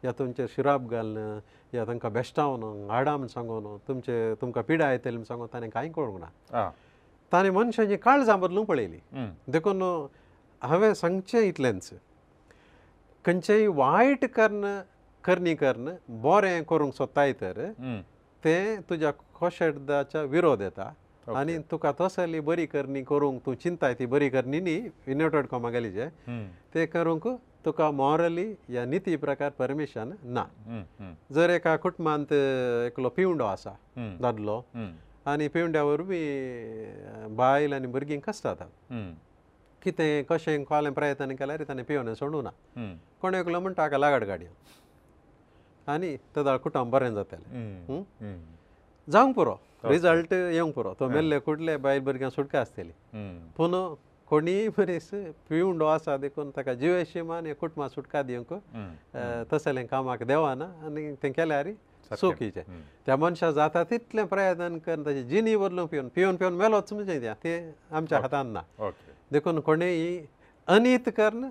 या तुमचे शिराप घालन या तांकां बेश्टावन हाडा म्हण सांगून तुमचे तुमकां पिडा येतली म्हण सांगून ताणें कांय कळूंक ना ताणें मनशांची काळजां बदलूंक पळयली देखून हांवें सांगचें इतलेंच खंयचेय वायट कर्न करणी कर्न बरें करूंक सोदताय तर तें तुज्या खोशेदाच्या विरोध येता आनी तुका तसली बरी करणी करूंक तूं चिंताय ती बरी करणी न्ही युनायटेड कॉमा गेली जे तें करूंक तुका मॉरली या नीती प्रकार परमिशन ना जर एका कुटुंबांत एकलो पिवंडो आसा दादलो आनी पिवंड्या वरवीं बायल आनी भुरगीं कसता कितें कशें कोलें प्रयत्न केल्यार ताणें पिवनें सोडूं ना कोण एकलो म्हणटा हाका लागड गाडयो आनी तेदा कुटुंब बरें जातलें जावंक पुरो रिजल्ट येवंक पुरो तो मेल्ले कुडले बायल भुरग्यां सुटका आसतली पूण कोणीय मनीस पिवंडो आसा देखून ताका जिवेशिमान हे कुटुंबां सुटका दिवंक तसलें कामाक देवाना आनी तें केल्यार सूख हिचें त्या मनशां जाता तितलें प्रयत्न करून ताचें जिनी बदलूंक पिवन पिवन पिवन मेलोच म्हणजे तें आमच्या हातान ना ओके देखून कोणेंय अनीत कर्न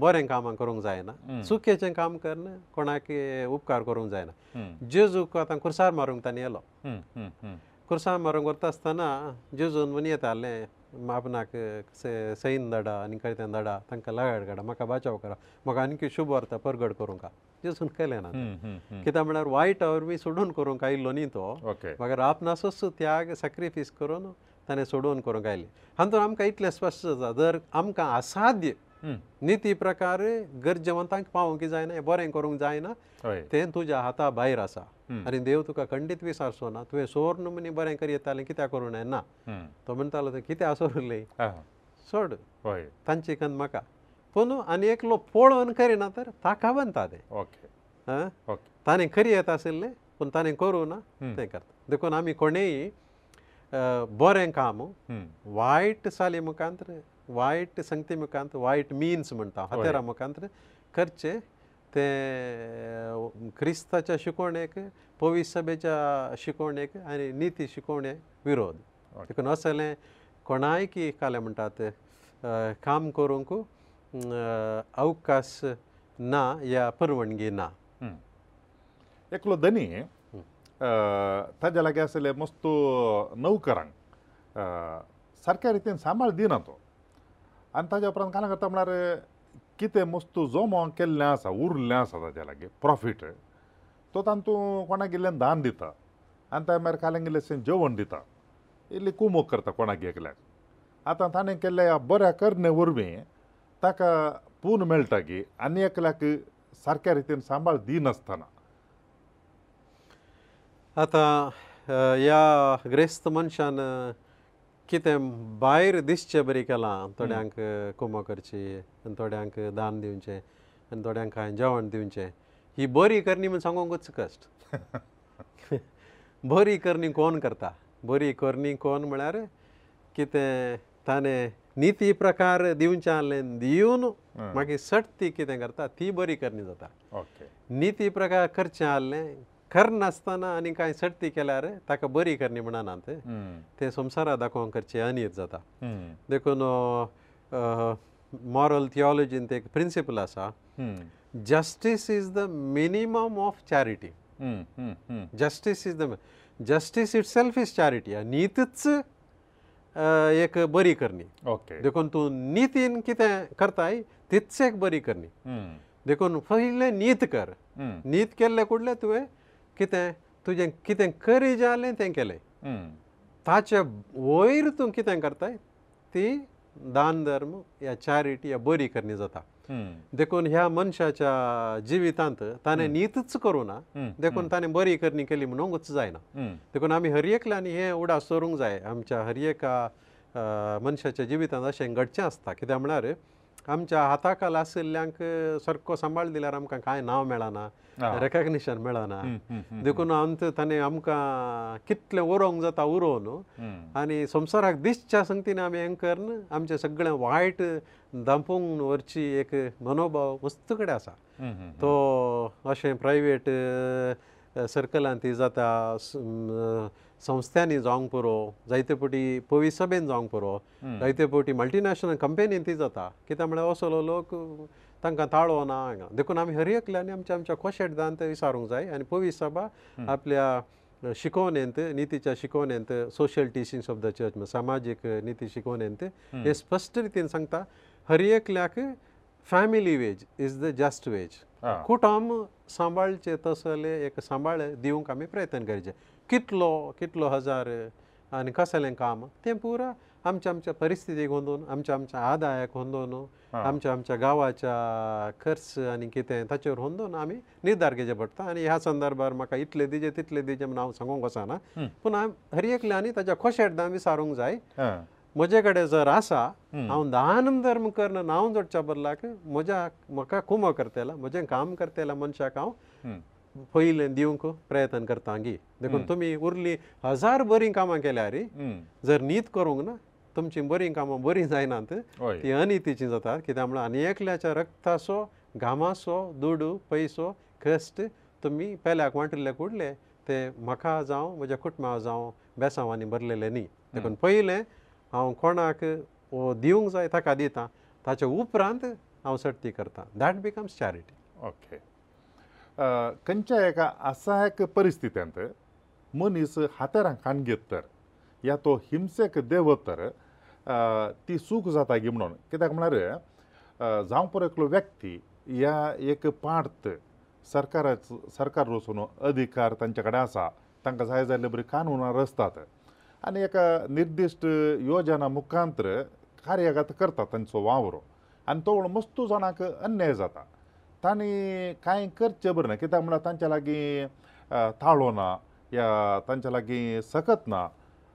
बरें कामां करूंक जायना चुकेचें काम कर्न कोणाक उपकार करूंक जायना जेजूक आतां कुरसार मारूंक ताणी येलो कुरसार मारूंक व्हरता आसतना जेजून मनी येताले आपणाक सैन धाडा आनी कळतें धाडा तांकां लागाड काडा म्हाका बाचाव करा म्हाका आनीक शुभ व्हरता परगड करूंक जेजून केलें ना कित्याक म्हळ्यार वायट अवर बी सोडून करूंक आयिल्लो न्ही तो म्हाका रापनासो त्याग सॅक्रिफीस करून ताणें सोडून करूंक आयले हातूंत आमकां इतलें स्पश्ट जाता जर आमकां असाध्य नीती प्रकार गरजेवंतांक पावूंक जायना हें बरें करूंक जायना तें तुज्या हाता भायर आसा आनी देव तुका खंडीत विसारचो ना तुवें सोरून म्हणजे बरें करी येतालें कित्याक करूं येना तो म्हणटालो तें कितें आसोरलें सोड तांची खंद म्हाका पूण आनी एकलो पळोवन करिना तर ताका म्हणटा तें ओके ताणें खरी येता आशिल्लें पूण ताणें करूं ना तें करता देखून आमी कोणेय बरें काम वायट साले मुखांत्र वायट संगती मुखांत वायट मिन्स म्हणटा हातेरा मुखांत्र करचें तें क्रिस्ताच्या शिकोवणेक पवी सभेच्या शिकोवणेक आनी निती शिकोवणेक विरोध देखून असलें कोणाय की काले म्हणटात काम करूंक अवकाश ना या परवणगी ना एकलो धनी ताज्या लागीं आसलेले मस्तो नौकरांक सारक्या रितीन सांबाळ दिना तो आनी ताज्या उपरांत कांय करता म्हळ्यार कितें मस्तो जमो केल्लें आसा उरलें आसा ताज्या लागीं प्रोफीट तो तातूं कोणाक गेल्ल्यान दान दिता आनी ताणें मागीर काल्यांक गेल्ल्यान जेवण दिता इल्ली कुमोक करता कोणाक घेतल्याक आतां ताणें केल्ल्या ह्या बऱ्या करणे वरवीं ताका पूण मेळटा की आनी एकल्याक सारक्या रितीन सांबाळ दिनासतना आतां ह्या ग्रेस्त मनशान कितें भायर दिसचें बरी केलां थोड्यांक कुमां करची आनी थोड्यांक दान दिवचें आनी थोड्यांक कांय जेवण दिवचें ही बरी करणी म्हण सांगूंकच कश्ट बरी करणी कोण करता बरी करणी कोण म्हळ्यार कितें ताणें निती प्रकार दिवच्यालें दिवन मागीर सट ती कितें करता ती बरी करणी जाता ओके निती प्रकार करचें आहलें खर नासतना आनी कांय सर्ती केल्यार ताका बरी करनी म्हणना ना तें तें संवसारा दाखोवन करचें अनियत जाता देखून मॉरल थिओलॉजीन ते एक प्रिंसिपल आसा justice is the minimum of charity justice is the justice itself is charity नितच एक बरी करनी ओके देखून तूं नितीन कितें करताय तितच एक बरी करनी देखून पयलें नीत कर नीत केल्ले कुडले तुवें कितें तुजें कितें करी जालें तें केलें ताचे वयर तूं कितें करताय ती दान धर्म या चॅरिटी या बरी करणी जाता देखून ह्या मनशाच्या जिवितांत ताणें न्हीतच करूं ना देखून ताणें बरी करणी केली म्हणूंकच जायना देखून आमी हरयेकल्यान हें उडास दवरूंक जाय आमच्या हरयेका मनशाच्या जिवितांत अशें घडचें आसता कित्याक म्हळ्यार आमच्या हाताखाल आशिल्ल्यांक सारको सांबाळ दिल्यार आमकां कांय नांव मेळना रेकॉग्निशन मेळना देखून हांव ताणें आमकां कितलें उरोंक जाता उरोवन आनी संवसाराक दिसच्या संगतीन आमी एंकर आमचें सगळें वायट दांपूंक व्हरची एक मनोभाव वस्त कडेन आसा तो अशें प्रायवेट सर्कलान ती जाता संस्थांनी जावंक पुरो जायते पटी पवी सभेन जावंक पुरो जायते पटी मल्टीनॅशनल कंपेनीन ती जाता कित्याक म्हळ्यार असलो लोक तांकां ताळो ना हांगा देखून आमी हरियकल्यांनी आमच्या आमच्या खोशेटदान ते विचारूंक जाय आनी पवी सभा आपल्या शिकोवणेंत नितीच्या शिकोवणेंत social teachings of the church सामाजीक निती शिकोवणेंत हे स्पश्ट रितीन सांगता हरियकल्याक family wage is the just wage कुटुंब सांबाळचे तसले एक सांबाळ दिवंक आमी प्रयत्न करचे कितलो कितलो हजार आनी कसलें काम तें पुरो आमच्या आमच्या परिस्थितीक वंदून आमच्या आमच्या आदायाक वंदून आमच्या आमच्या गांवाच्या खर्च आनी कितें ताचेर वंदून आमी निर्धार घेवचे पडटा आनी ह्या संदर्भार म्हाका इतले दिजे तितले दिजे म्हण हांव सांगूंक वचना पूण हांव हर एकल्यांनी ताच्या खोशेटदां विचारूंक जाय म्हजे कडेन जर आसा हांव दान धर्म करना नांव जोडच्या बदलाक म्हज्या म्हाका कुमो करतेला म्हजें काम करतेला मनशाक हांव पयलें दिवंक प्रयत्न करता गी देखून तुमी उरली हजार बरी कामां केल्या रे जर न्हीद करूंक ना तुमची बरी कामां बरी जायनात ती अनितीची जातात कित्याक म्हणून आनी एकल्याच्या रक्तासो घामासो दुडू पयसो खस्ट तुमी पेल्याक वांटिल्ले कुडले ते म्हाका जावं म्हज्या कुटुंबाक जावं बेसांवांनी भरलेले न्ही देखून पयलें हांव कोणाक हो दिवंक जाय ताका दिता ताच्या उपरांत हांव सर्ती करतां दॅट बिकम्स चॅरिटी ओके खंयच्या एका असहायक परिस्थितींत मनीस हातरांखान घेत तर या तो हिंसेक देवत तर ती चूक जाता गी म्हणून कित्याक म्हळ्यार जावं पुरो एकलो व्यक्ती ह्या एक पार्ट सरकाराचो सरकार वचून अधिकार तांचे कडेन आसा तांकां जाय जाल्ले बरी कानूनां रचतात आनी एका निर्दिश्ट योजना मुखांत्र कार्यगत करतात तांचो वावरो आनी तो म्हूण मस्तू जाणांक अन्याय जाता तांणी कांय करचें बरें ना कित्याक म्हळ्यार तांच्या लागीं ताळो ना या तांच्या लागीं सकत ना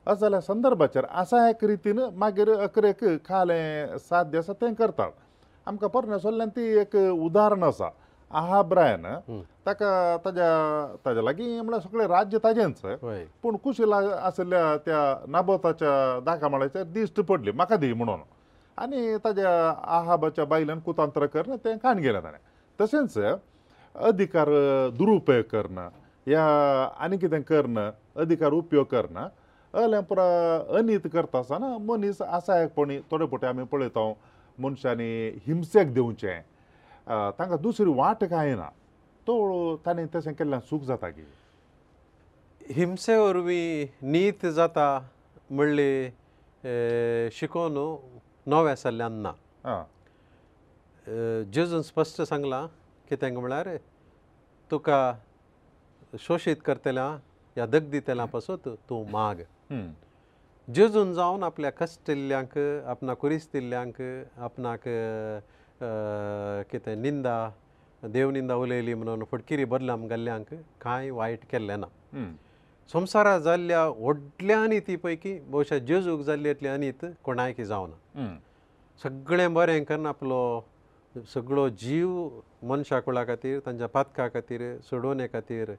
अशें जाल्यार संदर्भाचेर आसा एक रितीन मागीर अकरेक खालें साध्य आसा तें करतात आमकां परमेश्वरल्यान ती एक उदाहरण आसा आहा ब्रायन ताका ताज्या ताज्या लागीं म्हळ्यार सगळें राज्य ताजेंच पूण कुशीला आशिल्ल्या त्या नाबोताच्या दाखामाळ्याचेर दिश्ट पडली म्हाका दी म्हणून आनी ताज्या आहाबाच्या बायलेन कुतांत्र करन तें खाण गेलें ताणें तशेंच अधिकार दुरुपयोग करना या आनी कितें करना अधिकार उपयोग करना अहलें पुरा अनीत करता आसतना मनीस आसायकपणी थोडे फोटी आमी पळयतां मनशांनी हिंसेक देंवचें तांकां दुसरी वाट कांय ना तो ताणें तशें केल्ल्यान सूख जाता गे हिंसे वरवीं नीत जाता म्हणली शिकोवन नवें आसल्ल्यान ना जेजून स्पश्ट सांगलां कितें म्हळ्यार तुका शोशीत करतल्या ह्या दग दितल्या पासून तूं माग जजून जावन आपल्या कश्टिल्ल्यांक आपणा कुरिस्तिल्ल्यांक आपणाक कितें निंदा देवनिंदा उलयली म्हणून फुटकिरी बदलाम गल्ल्यांक कांय वायट केल्लें ना संवसारा जाल्ल्या व्हडल्या अनिती पैकी भोवशा जेजूक जाल्ली इतली अनीत कोणायकी जावना सगळें बरें करून आपलो सगळो जीव मनशा कुळा खातीर तांच्या पातका खातीर सोडोवने खातीर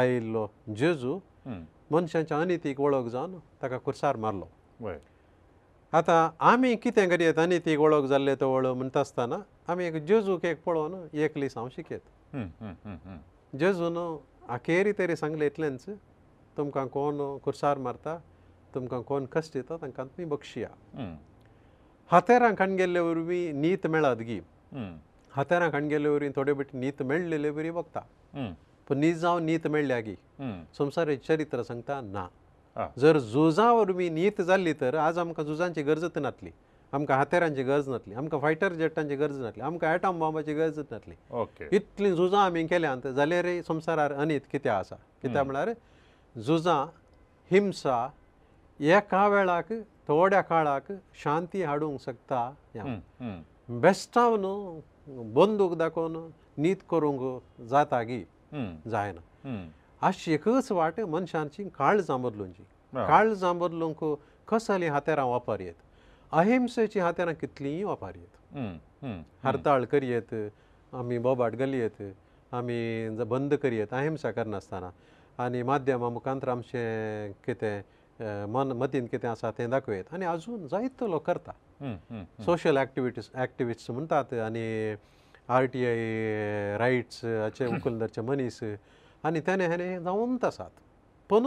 आयिल्लो जेजू मनशांच्या अनितीक वळख जावन ताका कुरसार मारलो आतां आमी कितें करयात अनितीक वळख जाल्ले तो वळख म्हणटा आसतना आमी एक जेजूक एक पळोवन एक लिस्ट हांव शिकयत जेजून अखेरी तरी सांगले इतलेंच तुमकां कोण कुरसार मारता तुमकां कोण कश्ट दिता तांकां तुमी बक्षिया हातेरां खाण गेल्ले वरवीं नीत मेळत गी हातेरां खाण गेल्ले वरवीं थोडे बेटी नीत मेळलेले वरी वखता पूण नीज जावं नीत मेळ्ळ्या गी संवसार चरित्र सांगता ना जर झुजां वरवीं नीत जाल्ली तर आज आमकां झुजांची गरजच नातली आमकां हातेरांची गरज नातली आमकां फायटर जेटांची गरज नातली आमकां एटम बॉम्बाची गरज नातली इतलीं झुजां आमी केल्यांत जाल्यार संवसारार अनीत कित्याक आसा कित्याक म्हळ्यार झुजां हिंसा एका वेळाक थोड्या काळाक शांती हाडूंक शकता बेश्टांव न्हू बंदूक दाखोवन नीत करूंक जाता गी जायना आशी एकच वाट मनशांची काळ जांबरलोची काळ जांबरलोक कसली हातेरां वापर येत अहिंसेची हातेरां कितलीय वापर येत हरताळ करयेत आमी बोबाट गलयेत आमी बंद करयेत अहिंसा करनासतना आनी माध्यमा मुखांतर आमचे कितें मन मतीन कितें आसा तें दाखयत आनी आजून जायतो लोक करता सोशल एक्टिविटीज एक्टिविस्ट म्हणटात आनी आर टी आय रायट्स हाचे मुखलदारचे मनीस आनी ताणें हाणें जावंत आसात पूण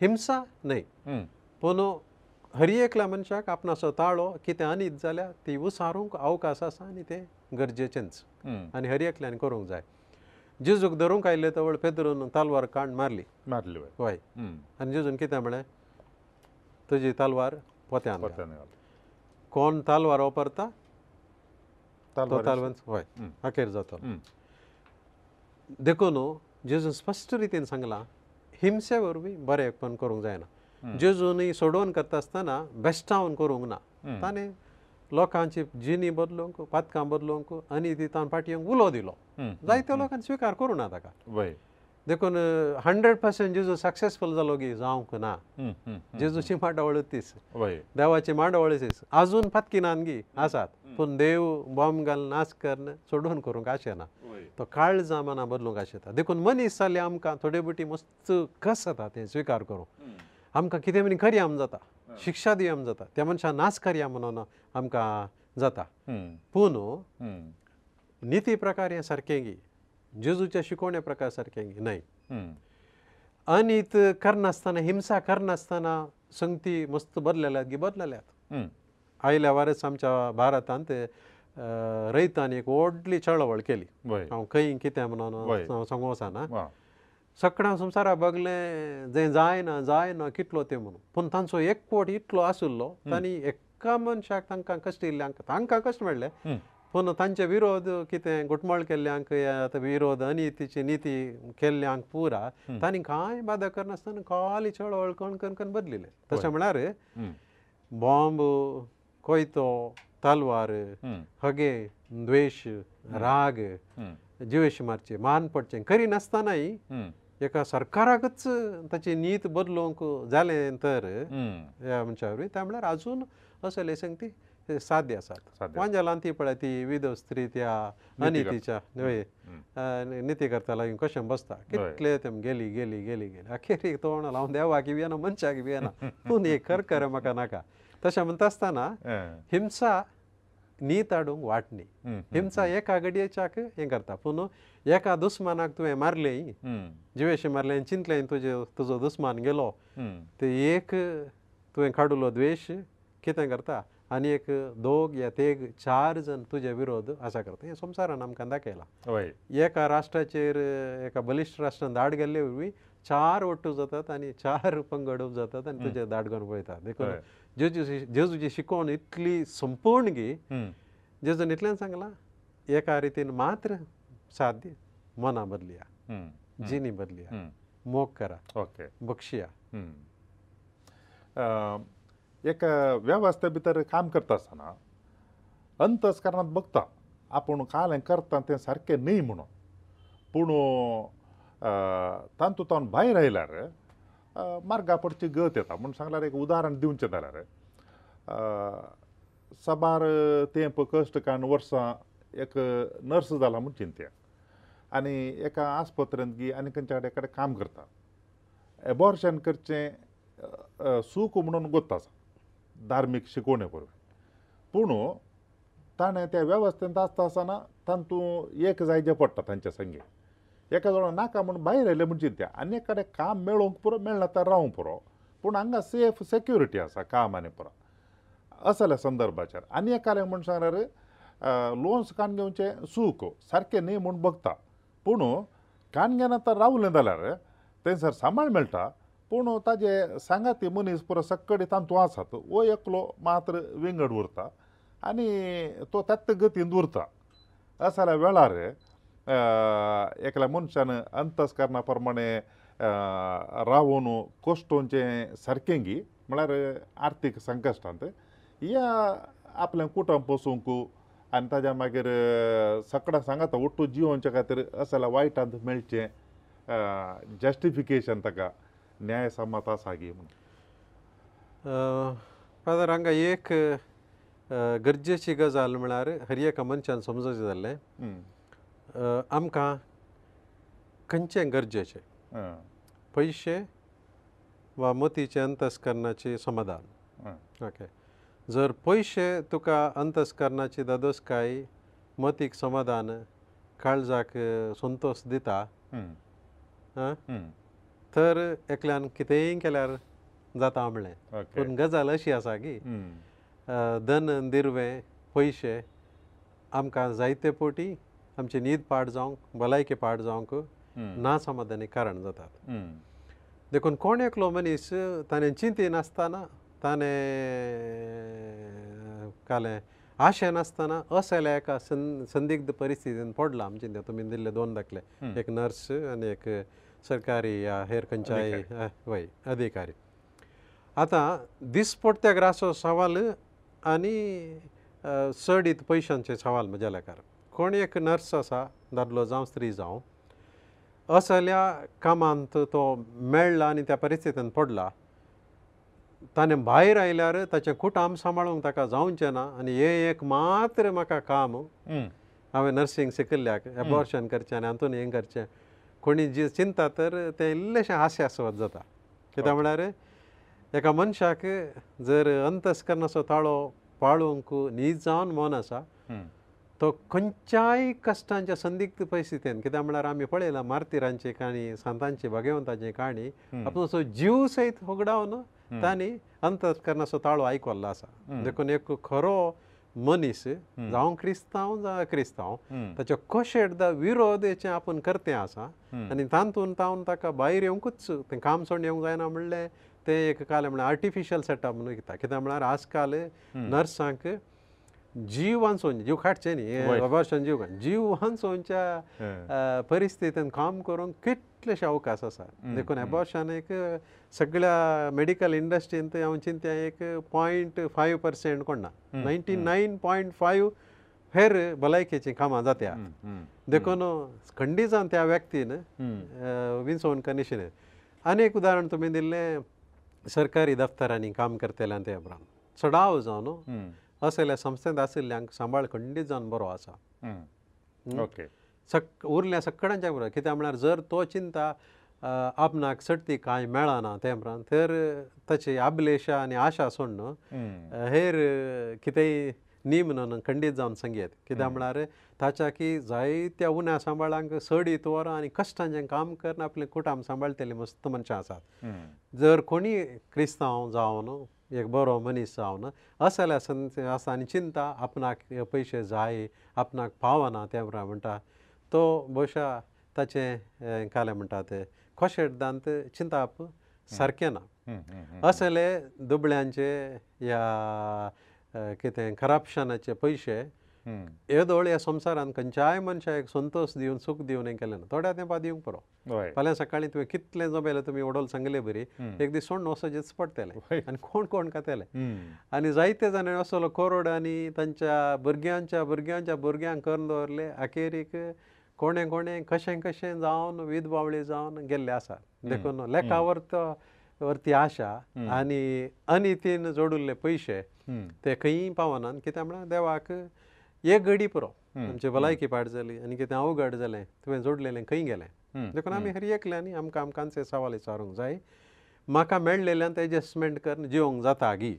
हिंसा न्हय पूण हर एकल्या मनशाक आपणासो ताळो कितें आनीत जाल्यार ती उसारूंक अवकाश आसा आनी तें गरजेचेंच आनी हर एकल्यान करूंक जाय जेजूक धरूंक आयिल्ले तवळ पेदरून तालवार काण मारली मारली हय आनी जेजून कितें म्हळें तुजी तालवार पोत्यान कोण तालवार वापरता अखेर जातो देखून जेजून स्पश्ट रितीन सांगलां हिंसे वरवीं बरेपण करूंक जायना जेजूनय सोडोवन करता आसतना बेश्टावन करूंक ना ताणें लोकांची जिनी बदलूंक पातकां बदलूंक आनी ती ताणें पाटयेंक उलो दिलो जायत्या लोकांनी स्विकार करूं ना ताका देखून हंड्रेड पर्संट जेजू सक्सेसफूल जालो गे जावंक ना जेजूची माट वळतीस देवाची माट वळतीस आजून फातकिनान गी आसात पूण देव बॉम्ब घाल नाच करन सोडून करूंक आशेना तो काळ जामाना बदलूंक आशेता देखून मनीस जाले आमकां थोडे बटी मस्त कस जाता तें स्विकार करूं आमकां कितें म्हणून खरी आम जाता शिक्षा दिया आम जाता त्या मनशां नाच करया म्हणून आमकां जाता पूण न्हू नीती प्रकार हें सारकें गी जेजूच्या शिकोवण्या प्रकार सारकें न्हय अनीत करनासतना हिंसा करनासतना संगती मस्त बदलल्यात गी बदलल्यात आयल्या वरस आमच्या भारतांत रैतान एक व्हडली चळवळ केली हांव खंय कितें म्हणून हांव सांगू वचना सकाळ संवसारा बगले जें जायना जायना कितलो तें म्हणून पूण तांचो एक पोट इतलो आसुल्लो तांणी एका मनशाक तांकां कश्ट येयल्ले तांकां कश्ट मेळ्ळें पूण तांचे विरोध कितें घुटमळ केल्ल्यांक आतां विरोध अनितीची निती केल्ल्यांक पुरा तांणी कांय बादा करनासतना कॉली चड अळकण करून बदलिले तशें म्हळ्यार बॉम्ब कोयतो तलवार हगे द्वेष राग जिवेश मारचे मान पडचे करिनासतनाय एका सरकाराकच ताची नीत बदलूंक जालें तर आमच्या त्या म्हळ्यार आजून असो लेसंग ती साध्य आसात वांजलान ती पळय ती विध स्त्री त्या अनितीच्या न्हय नीती करता लागीन कशें बसता कितले तेम गेली गेली गेली गेली अखेर एक तोंड हांव देवाक येना मनशाक येना तूं हे कर कर म्हाका नाका तशें म्हणटा आसतना हिंसा न्हीत हाडूंक वाट न्ही हिंसा एका गडयेच्याक हें करता पूण एका दुस्मानाक तुवें मारलें जिवेशी मारलें चिंतलें तुजे तुजो दुस्मान गेलो ते एक तुवें काडुलो द्वेश कितें करता आनी एक दोग या तेग चार जण तुजे विरोध आसा करता हे संसारान आमकां दाखयला एका राष्ट्राचेर एका बलिश्ट राष्ट्रान धाड गेल्ले वरवीं चार वट्टू जातात आनी चार पंगड जातात आनी तुजे धाड घेवन पळयता देखून जे जुजे शिकोवन इतली संपूर्ण गी जेजून इतल्यान सांगला एका रितीन मात्र साध्य मना बदलया जिनी बदलया मोग करा ओके बक्षिया एक वेवस्था भितर काम करता आसतना अंतस्करणांत बघता आपूण काल हें करता तें सारकें न्ही म्हणून पूण तातूंत तावन भायर आयल्यार मार्गा पडची गत येता म्हूण सांगल्यार एक उदाहरण दिवचें जाल्यार सबार तेंप कश्ट काण वर्सां एक नर्स जाला म्हूण चिंत्या आनी एका आस्पत्रांत गी आनी खंयच्या कडेन काम करता एबॉर्शन करचें सूख म्हणून गोत्ता आसा धार्मीक शिकोवण्यो करप पूण ताणें त्या वेवस्थेंत आसता आसतना तातूंत एक जायचें पडटा तांचे संगे एका जाण नाका म्हूण भायर आयले म्हूण चिंत्या आनी एकादें काम मेळोवंक पुरो मेळना तर रावंक पुरो पूण हांगा सेफ सेक्युरिटी आसा काम आनी पुरो असले संदर्भाचेर आनी एकादें म्हूण सांगल्यार लोन्स कान घेवचें सूख सारकें न्ही म्हूण बगता पूण कान घेना तर रावलें जाल्यार थंयसर सामान मेळटा पूण ताजे सांगा ती मनीस पुरो सकाळी थांब तूं आसात वो एकलो मात्र विंगड उरता आनी तो तेत्त गतीन उरता असो जाल्यार वेळार एकल्या मनशान अंतस्करणा प्रमाणे रावून कश्टोवचें सारकें गी म्हळ्यार आर्थीक संकश्टांत या आपलें कुटुंब पसूंक आनी ताज्या मागीर सकाळ सांगात उट्टू जिवोवचे खातीर असो जाल्यार वायटांत मेळचें जस्टिफिकेशन ताका न्याय समता सागी म्हणून फादर हांगा एक गरजेची गजाल म्हळ्यार हर एका मनशान समजचें जाल्लें आमकां खंयचें गरजेचें पयशे वा मतीचें अंतस्करणाची समाधान ओके जर पयशे तुका अंतस्करणाची दादोसकाय मतीक समाधान काळजाक संतोश दिता तर एकल्यान कितेंय केल्यार जाता म्हणलें पूण गजाल अशी आसा की धन दिर्वे पयशे आमकां जायते पोटी आमची न्हीद पाड जावंक भलायकी पाड जावंक ना समाधानी कारण जातात देखून कोण एकलो मनीस ताणें चिंती नासतना ताणें काले आशे नासतना असल्या एका संद संदिग्ध परिस्थितीन पडला आमचे तुमी दिल्ले दोन दाखले एक नर्स आनी एक सरकारी या हेर खंयच्याय वय अधिकारी आतां दिसपट त्या ग्रासो सवाल आनी सडीत पयशांचे सवाल म्हज्या लेकार कोण एक नर्स आसा दादलो जावं स्त्री जावं असल्या कामांत तो मेळ्ळा आनी त्या परिस्थितीन पडला ताणें भायर आयल्यार ताचें कुटाम सांबाळूंक ताका जावचें ना आनी हें एक मात्र म्हाका काम हांवें नर्सींग शिकिल्ल्याक एबॉर्शन करचें आनी हातून हें करचें कोणी जी चिंता तर तें इल्लेशें हास्यास्वाद जाता कित्याक म्हळ्यार एका मनशाक जर अंतस्करणाचो ताळो पाळूंक न्हीद जावन मन आसा तो खंयच्याय कश्टांच्या संदिग्द परिस्थितीन कित्याक म्हळ्यार आमी पळयलां मारतीरांची काणी सांतांची भगवंताची काणी आपणाचो जीव सयत होगडावन तांणी अंतस्करणाचो ताळो आयकल्लो आसा देखून एक खरो मनीस जावं क्रिस्तांव जावं क्रिस्तांव ताचे कशेदा विरोध हेचे आपण करते आसा आनी तातूंत तावन ताका भायर येवंकूच तें काम सोडून येवंक जायना म्हणलें तें एक काल म्हळ्यार आर्टिफिशियल सेटअप म्हणून घेता कित्याक म्हळ्यार आजकाल नर्सांक जीव वांचोवन जीव काडचे न्ही अभाशनजीव जीव वांचोवनच्या परिस्थितीन काम करूंक कितलेशे अवकाश आसा देखून अभाशान एक सगळ्या मेडिकल इंडस्ट्रींत हांव चिंतता एक पॉयंट फायव पर्संट कोण ना नायन्टी नायन पॉयंट फायव हेर भलायकेचीं कामां जात्या देखून खंडीजान त्या व्यक्तीन विंचोवन कनिशीन आनी एक उदाहरण तुमी दिल्लें सरकारी दफ्तरांनी काम करतले त्या उपरांत चडाव जावन न्हू असल्या संस्थेंत आशिल्ल्यांक सांबाळ खंडीत जावन बरो आसा ओके उरल्या सगळ्यांच्या बरोबर कित्याक म्हळ्यार जर तो चिंता आपणाक सटती कांय मेळना ते उपरांत तर ताची आबलेशा आनी आशा सोड न्हू हेर कितेंय नीम न्हू खंडीत जावन संगीत कित्याक म्हळ्यार ताच्या की जायत्या उन्या सांबाळांक सडीत वरां आनी कश्टान जें काम करून आपलें कुटाम सांबाळटलीं मस्त मनशां आसात जर कोणीय क्रिस्तांव जावन एक बरो मनीस जावं ना असं जाल्यार आसानी चिंता आपणाक पयशे जाय आपणाक पावना त्या प्रमाणे म्हणटा तो बशा ताचें हें केलें म्हणटा तें खोशेटदांत चिंताप सारकें ना असं जाल्यार दुबळ्यांचे या कितें करप्शनाचे पयशे हे दोळे ह्या संवसारांत खंयच्याय मनशाक एक संतोश दिवन सुख दिवन हें केलें ना थोड्या तेंपा दिवंक पुरो फाल्यां सकाळीं तुवें कितलें जमेलें तुमी ओडोल सांगले बरी एक दीस सोण असो जेच पडटलें आनी कोण कोण कातेले आनी जायते जाण असोलो कोरोड आनी तांच्या भुरग्यांच्या भुरग्यांच्या भुरग्यांक कर्न दवरले अखेरीक कोणें कोणें कशें कशें जावन वीद बावळी जावन गेल्ले आसा देखून लेखावर तो वरती आशा आनी अनितीन जोडुल्ले पयशे ते खंय पावनात कित्याक म्हळ्यार देवाक ये घडी पुरो तुमचे भलायकी पाड जाली आनी कितें हांव घड जालें तुवें जोडलेलें खंय गेलें देखून आमी हरी एकले आनी आमकां आमकांच हे सवाल विचारूंक जाय म्हाका मेळलेल्यान ते एडजस्टमेंट कर जिवंक जाता आगी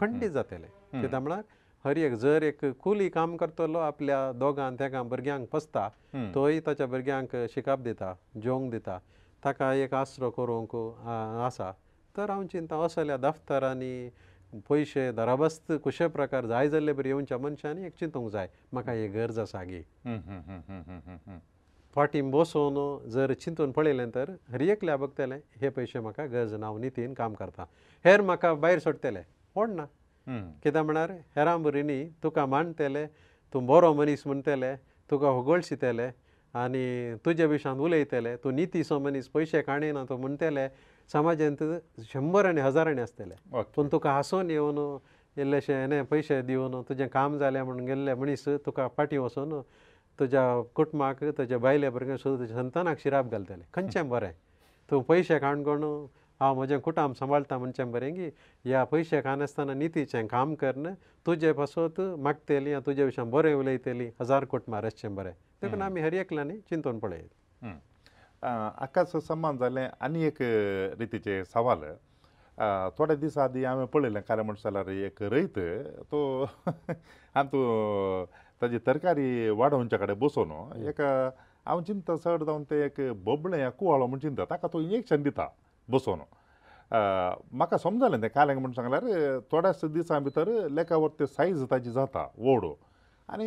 खंडीत जातलें कित्याक म्हळ्यार हर एक जर एक कुली काम करतलो आपल्या दोगां तेगां भुरग्यांक पसता तोय ताच्या भुरग्यांक शिकप दिता जेवंक दिता ताका एक आसरो करूंक आसा तर हांव चिंता असल्या दफ्तरांनी पयशे दराबस्त कशे प्रकार जाय जाल्ले बरी येवनच्या मनशांनी एक चिंतूंक जाय म्हाका हे गरज आसा गे फाटी बसोवन जर चिंतून पळयलें तर हरियकल्या बगतले हे पयशे म्हाका गरज नांव नितीन काम करता हेर म्हाका भायर सोडतले कोण ना कित्याक म्हणल्यार हेरा बरी न्ही तुका मानतले तूं बरो मनीस म्हणटले तुका होगोळ शितले आनी तुज्या विशान उलयतले तूं नितीसो मनीस पयशे काणयना तूं म्हणटले समाजांत शंबर आनी हजारांनी आसतले पूण तुका हांसोन येवन इल्लेशे हे पयशे दिवन तुजें काम जालें म्हणून गेल्ले मनीस तुका फाटी वचून तुज्या कुटुंबाक तुज्या बायल्या भुरग्यांक सुद्दां तुज्या संतानाक शिराप घालतले खंयचें बरें तूं पयशे खाण कोण हांव म्हजें कुटुंब सांबाळटा म्हणचें बरें की ह्या पयशे खाणासतना नितीचें काम करन तुजे पासत मागतली या तुजे विशयान बरें उलयतली हजार कुटुंबां रचचें बरें देखून आमी हर एकल्यांनी चिंतून पळयत आकाश सम्मान जालें आनी एक रितीचें सवाल थोडे दीस आदीं हांवें पळयलें खरें म्हणटा जाल्यार एक रयत तो आमी तूं ताजी तरकारी वाडोवचे कडेन बसोन एक हांव चिंतता चड जावन तें एक बबळें कुवाळो म्हूण चिंतता ताका तो इंजेक्शन दिता बसोन म्हाका समजलें तें कालें म्हूण सांगल्यार थोड्याशे दिसां भितर लेखावर ते सायज ताची जाता वोडो आनी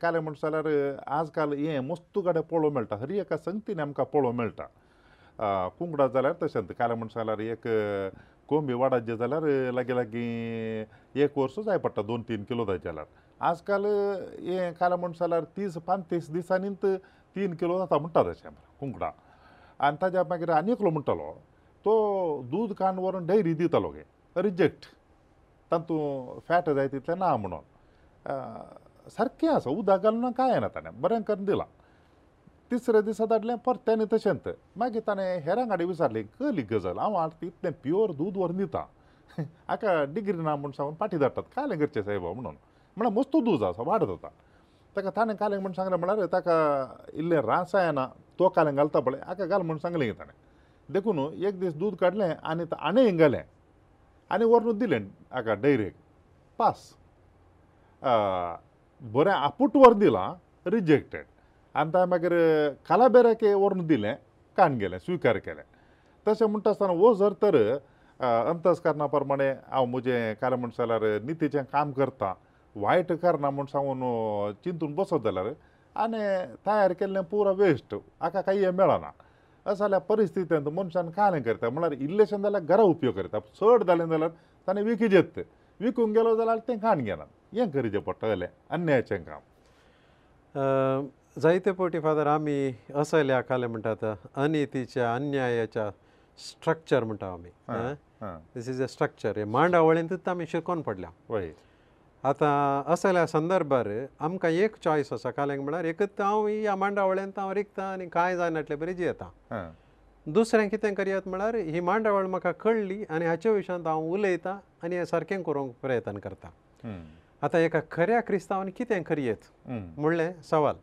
काले म्हणटा जाल्यार आज काल हें मस्तूकडे पळोवंक मेळटा हर एका संगतीन आमकां पळोवंक मेळटा कुंकडा जाल्यार तशेंच काले म्हणटा जाल्यार एक कोंबी वाडाचे जाल्यार लागीं लागीं एक वर्स जाय पडटा दोन तीन किलो जाय जाल्यार आजकाल हें काले म्हणटा जाल्यार तीस पांचतीस दिसांनीच तीन किलो जाता म्हणटा तशें कुंकडां आनी ताज्या मागीर आनी एकलो म्हणटलो तो दूद कांड व्हरून डेरी दितालो गे रिजेक्ट तातूंत फॅट जाय तितलें ना म्हणून सारकें आसा उदक घालून कांय येना ताणें बरें करून दिलां तिसऱ्या दिसा धाडलें परतेंनी तशेंच मागीर ताणें हेरां गाडी विचारली कहली गजाल हांव आतां इतलें प्युअर दूद व्हरून दितां हाका डिग्री ना म्हूण सांगून फाटी धाडटात कालें करचें सायबा म्हणून म्हळ्यार मस्त दूद आसा वाडत आतां ताका ताणें कालें म्हूण सांगलें म्हळ्यार ताका इल्लें रासायना तो कालें घालता पळय हाका घाल म्हूण सांगलें ताणें देखून एक दीस दूद काडलें आनी आनी घालें आनी व्हरून दिलें हाका डेरेक पास बरें आपूट व्हरून दिलां रिजेक्टेड आनी ताणें मागीर कालाबेऱ्याक व्हरून दिलें कान गेलें स्विकार केलें तशें म्हणटा आसतना हो जर तर अंतस्करणा प्रमाणे हांव म्हजें कारण म्हणटा जाल्यार नितीचें काम करतां वायट करना म्हूण सांगून चिंतून बसत जाल्यार आनी तयार केल्लें पुरो वेस्ट हाका काही हें मेळना असो जाल्यार परिस्थितींत मनशान कालें करता म्हळ्यार इल्लेशें जाल्यार घरा उपयोग करता चड जालें जाल्यार ताणें विकी जेत विकूंक गेलो जाल्यार तें कान घेनात हें करचें पडटलें अन्यायाचें काम जायते पावटी फादर आमी असल खालें म्हणटात अनितीच्या अन्यायाच्या स्ट्रक्चर म्हणटा आमी दीस इज अ स्ट्रक्चर हे मांडावळींतूच आमी शिकोन पडल्या आतां असल्या संदर्भार आमकां एक चॉयस आसा खालें म्हणल्यार एकच हांव ह्या मांडावळींत हांव रिकतां आनी कांय जायनाटले बरें जियेतां दुसरें कितें करयात म्हळ्यार ही मांडावळ म्हाका कळ्ळी आनी हाचे विशयांत हांव उलयतां आनी हें सारकें करूंक प्रयत्न करतां hmm. आतां एका खऱ्या क्रिस्तांवान कितें करयेत म्हणलें सवाल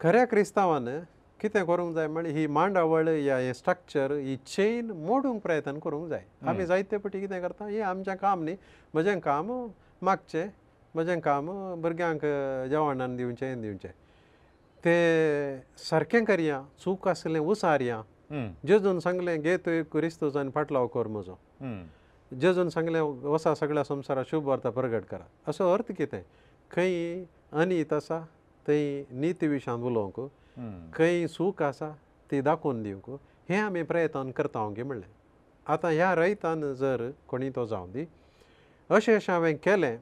खऱ्या क्रिस्तांवान कितें करूंक जाय म्हणजे ही मांडावळ या हे स्ट्रक्चर ही चेन मोडूंक प्रयत्न करूंक जाय आमी जायते पटी कितें करता हें आमचें काम न्ही म्हजें काम मागचें म्हजें काम भुरग्यांक जेवणान दिवचें दिवचें ते सारकें करया चूक आसलें उसारया जेजून सांगलें घे तुवें क्रिस्तूजान फाटलो कर म्हजो जजून सांगलें वसा सगळ्या संवसारा शुभ वार्ता प्रगट करा असो अर्थ कितें खंय अनीत आसा थंय नीती विशांत उलोवंक खंय सूख आसा ती दाखोवन दिवंक हें आमी प्रयत्न करता हांव गे म्हणलें आतां ह्या रयतान जर कोणी तो जावं दी अशें अशें हांवें केलें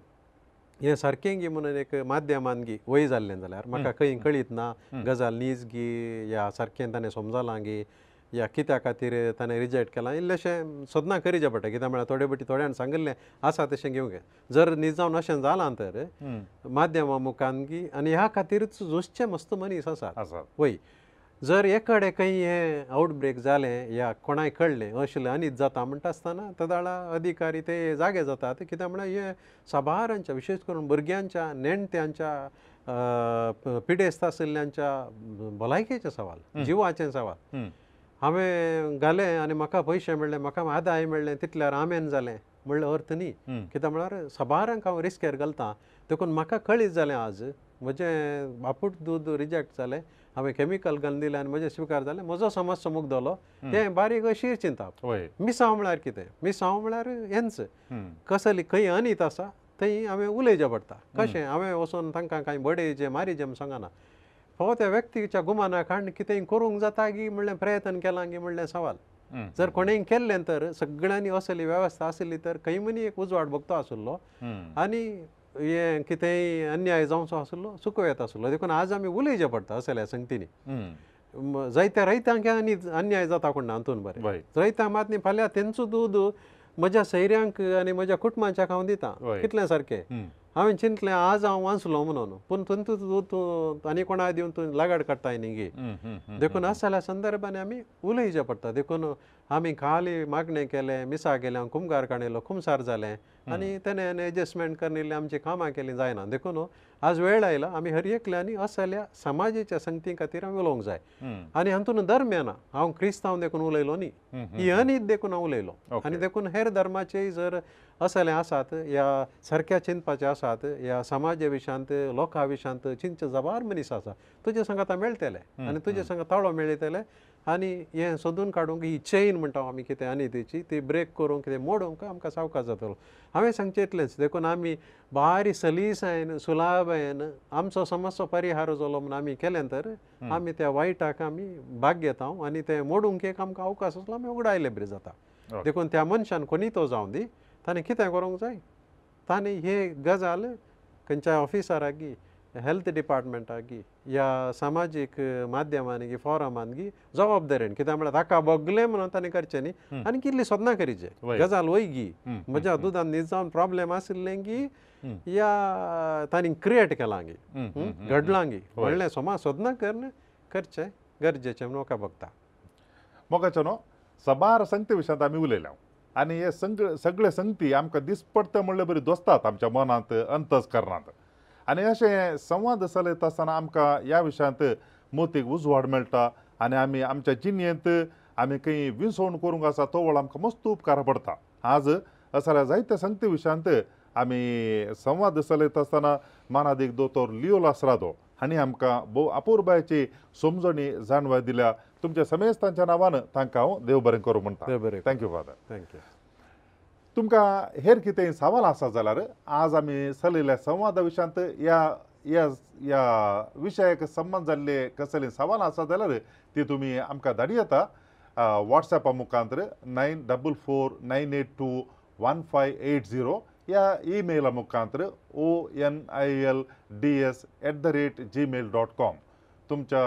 हें सारकें गे म्हणून एक माध्यमान गी वय जाल्लें जाल्यार म्हाका खंय कळीत ना गजाल नीज गी या सारकें ताणें समजलां गी या कित्या खातीर ताणें रिजेक्ट केलां इल्लेशें सदना करचें पडटा कित्याक म्हळ्यार थोडे पटी थोड्यान सांगिल्लें आसा तशें घेवंक जर निजावन अशें जालां तर माध्यमा मुखान की आनी ह्या खातीरच झुजचें मस्त मनीस आसा वय जर एक कडेन खंय हें आवटब्रेक जालें या कोणाय कळ्ळें अशें अनीत जाता म्हणटा आसतना तदाळा अधिकारी ते जागे जातात कित्याक म्हळ्यार हें साबारांच्या विशेश करून भुरग्यांच्या नेणत्यांच्या पिडेस्त आशिल्ल्यांच्या भलायकेचें सवाल जिवाचें सवाल हांवें घालें आनी म्हाका पयशे मेळ्ळे म्हाका आदाय मेळ्ळें तितल्यार आमेन जालें म्हणलें अर्थ न्ही कित्याक म्हळ्यार सबारांक हांव रिस्केर घालतां देखून म्हाका कळीत जालें आज म्हजें बापूट दूद रिजेक्ट जालें हांवें कॅमिकल घालून दिलें आनी म्हजें स्विकार जालें म्हजो समाज समूक धलो तें बारीक अशी चिंता मिसांव म्हळ्यार कितें मिसांव म्हळ्यार हेंच कसली खंय अनीत आसा थंय हांवें उलयचें पडटा कशें हांवें वचून तांकां कांय बडयचें मारीचें सांगना हो त्या व्यक्तीच्या गुमाना खाण कितें करूंक जाता गी म्हणलें प्रयत्न केलां गी म्हणलें सवाल जर कोणें केल्लें तर सगळ्यांनी असली वेवस्था आसली तर खंय मनी एक उजवाड भोगतो आसुल्लो आनी हे कितेंय अन्याय जावचो आसुल्लो सुको येत आसुल्लो देखून आज आमी उलयचें पडटा असल्या संगतीनी जायत्या रयतांक आनी अन्याय जाता कोण ना हातून बरें रयतां मात न्ही फाल्यां तेंचो दूद म्हज्या सयऱ्यांक आनी म्हज्या कुटुंबांच्याक हांव दितां कितलें सारकें हांवें चिंतलें आज हांव वाचलो म्हणून पूण थंय तूं तूं तूं आनी कोणाक दिवन तूं लागाड काडटाय न्ही गे देखून आसा जाल्यार संदर्भाने आमी उलयचें पडटा देखून आमी खाली मागणें केलें मिसा केलें हांव कुमकार काणयलो खुमसार जालें आनी तेणे एडजस्टमेंट करिल्लें आमची कामां केलीं जायना देखून आज वेळ आयला आमी हर एकल्यांनी असल्या समाजाच्या संगती खातीर आमी उलोवंक जाय आनी हातून दरम्याना हांव क्रिस्तांव देखून उलयलो न्ही ही अनीत देखून हांव उलयलो आनी देखून हेर धर्माचेय जर असलें आसात या सारक्या चिंतपाचे आसात या समाजा विशांत लोकां विशांत चिंत जबार मनीस आसा तुजे सांगात मेळटले आनी तुजे सांगात ताळो मेळटले आनी हें सोदून काडूंक ही चेन म्हणटा आमी कितें आनी तेची ती ब्रेक करूंक कितें मोडूंक आमकां सावकास जातलो हांवें सांगचें इतलेंच देखून आमी बारी सलीसायेन सुलाभायेन आमचो समस्या परिहार जालो म्हूण आमी केलें तर आमी त्या वायटाक आमी भाग घेता आनी तें मोडूंक एक आमकां अवकास आसलो आमी उगडायले बरें जाता देखून त्या मनशान कोणी तो जावं दी ताणें कितें करूंक जाय ताणें हे गजाल खंयच्या ऑफिसराक हेल्थ डिपार्टमेंटागी या समाजीक माध्यमांनी फोरमांनी जबाबदारीन कित्याक म्हळ्यार ताका बगले म्हणून ताणें करचें न्ही आनी कितली सदना करचे गजाल वयगी म्हज्या दुदान न्ही जावन प्रोब्लेम आसलें की या ताणी क्रिएट केलां गी घडलां गी व्हडलें समाज सदना कर करचें गरजेचें म्हणून म्हाका भोगता मोगाचो न्हू सबार संगती विशयांत आमी उलयल्यांव आनी हे सगळे सगळे संगती आमकां दिसपट्ट म्हणलें बरी दोसतात आमच्या मनांत अंतस्करणांत आनी अशें संवाद चलयता आसतना आमकां ह्या विशयांत मोतीक उजवाड मेळटा आनी आमी आमच्या जिणेंत आमी खंय विसवण करूंक आसा तो व्हड आमकां मस्त उपकार पडटा आज जाल्यार जायत्या संगती विशयांत आमी संवाद चलयता आसतना मानादीक दोतोर लियोला श्रादो हांणी आमकां भोव अपुर्बायाची समजणी जाणवाय दिल्या तुमच्या समेस्तांच्या नांवान तांकां हांव देव बरें करूं म्हणटा देव बरें थँक्यू फादर थँक्यू तुमकां हेर कितें सवाल आसा जाल्यार आज आमी सलयल्या संवादा विशयांत ह्या ह्या ह्या विशयाक संबंद जाल्ले कसले सवाल आसा जाल्यार ती तुमी आमकां धाडूं येता वॉट्सॅपा मुखांत्र nine double four nine eight two one five eight zero ह्या ईमेला मुखांत्र O N I L D S at the rate Gmail dot com तुमच्या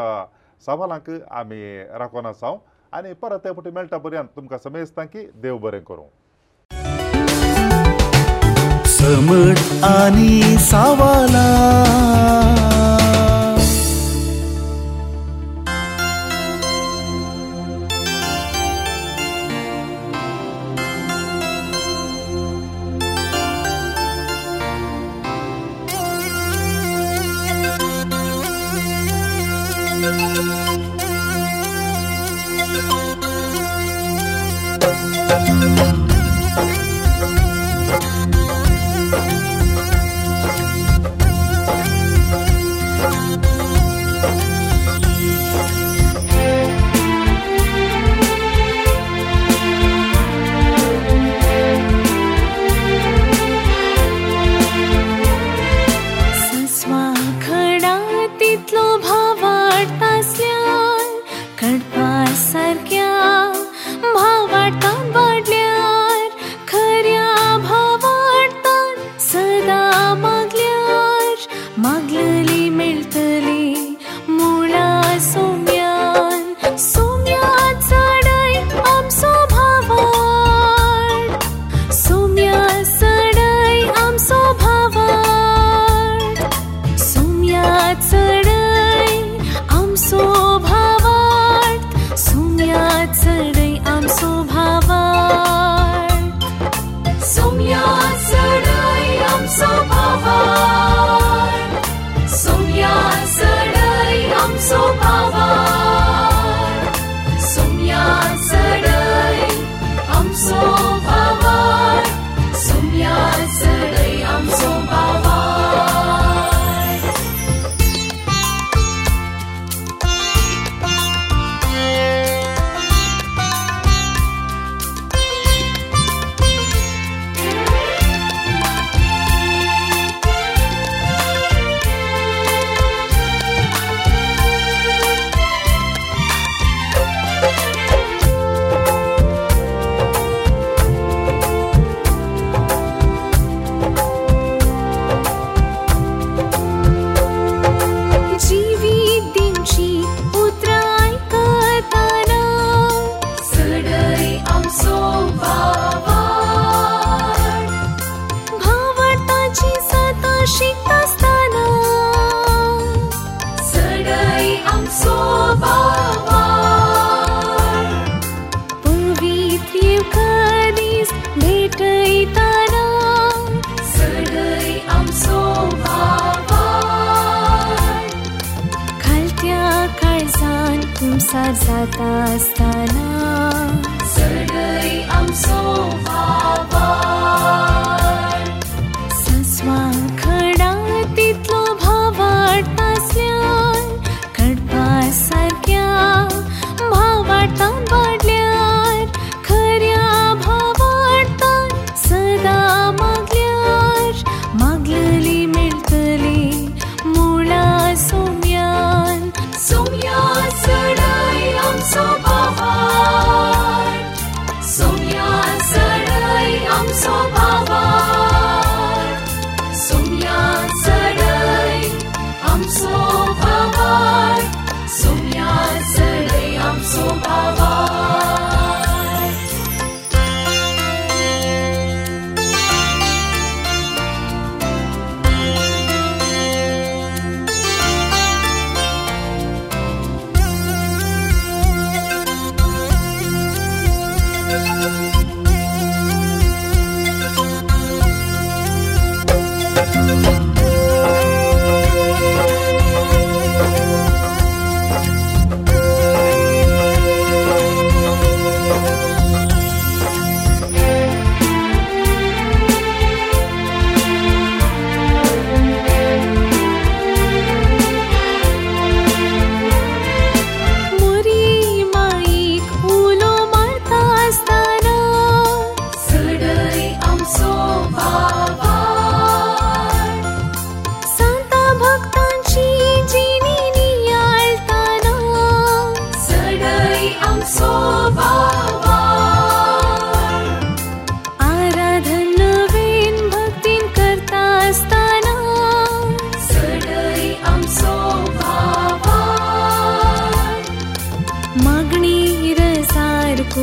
सवालांक आमी राखोन आसा आनी परत ते फावटी मेळटा पर्यंत तुमकां समेजता की देव बरें करूं समट आनी सावाला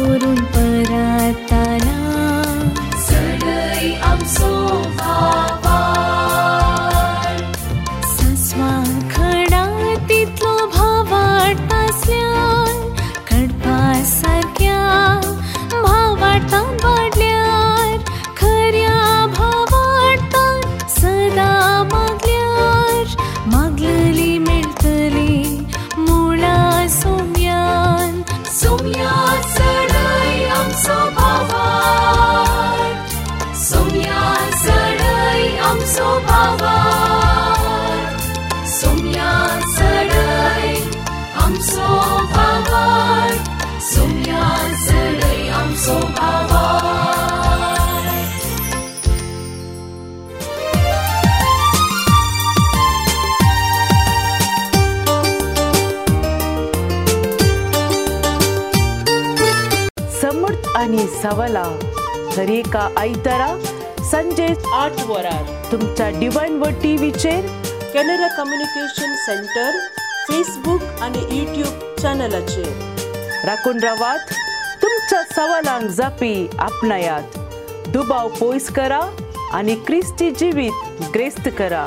ഉരുൾപരാതി सावला हर एका आयतारा संजे आठ वरार तुमच्या डिवाइन वर टीव्हीचेर कॅनरा कम्युनिकेशन सेंटर फेसबूक आणि युट्यूब चॅनलाचेर राखून रावात तुमच्या सवालांक जापी आपणायात दुबाव पयस करा आणि क्रिस्ती जिवीत ग्रेस्त करा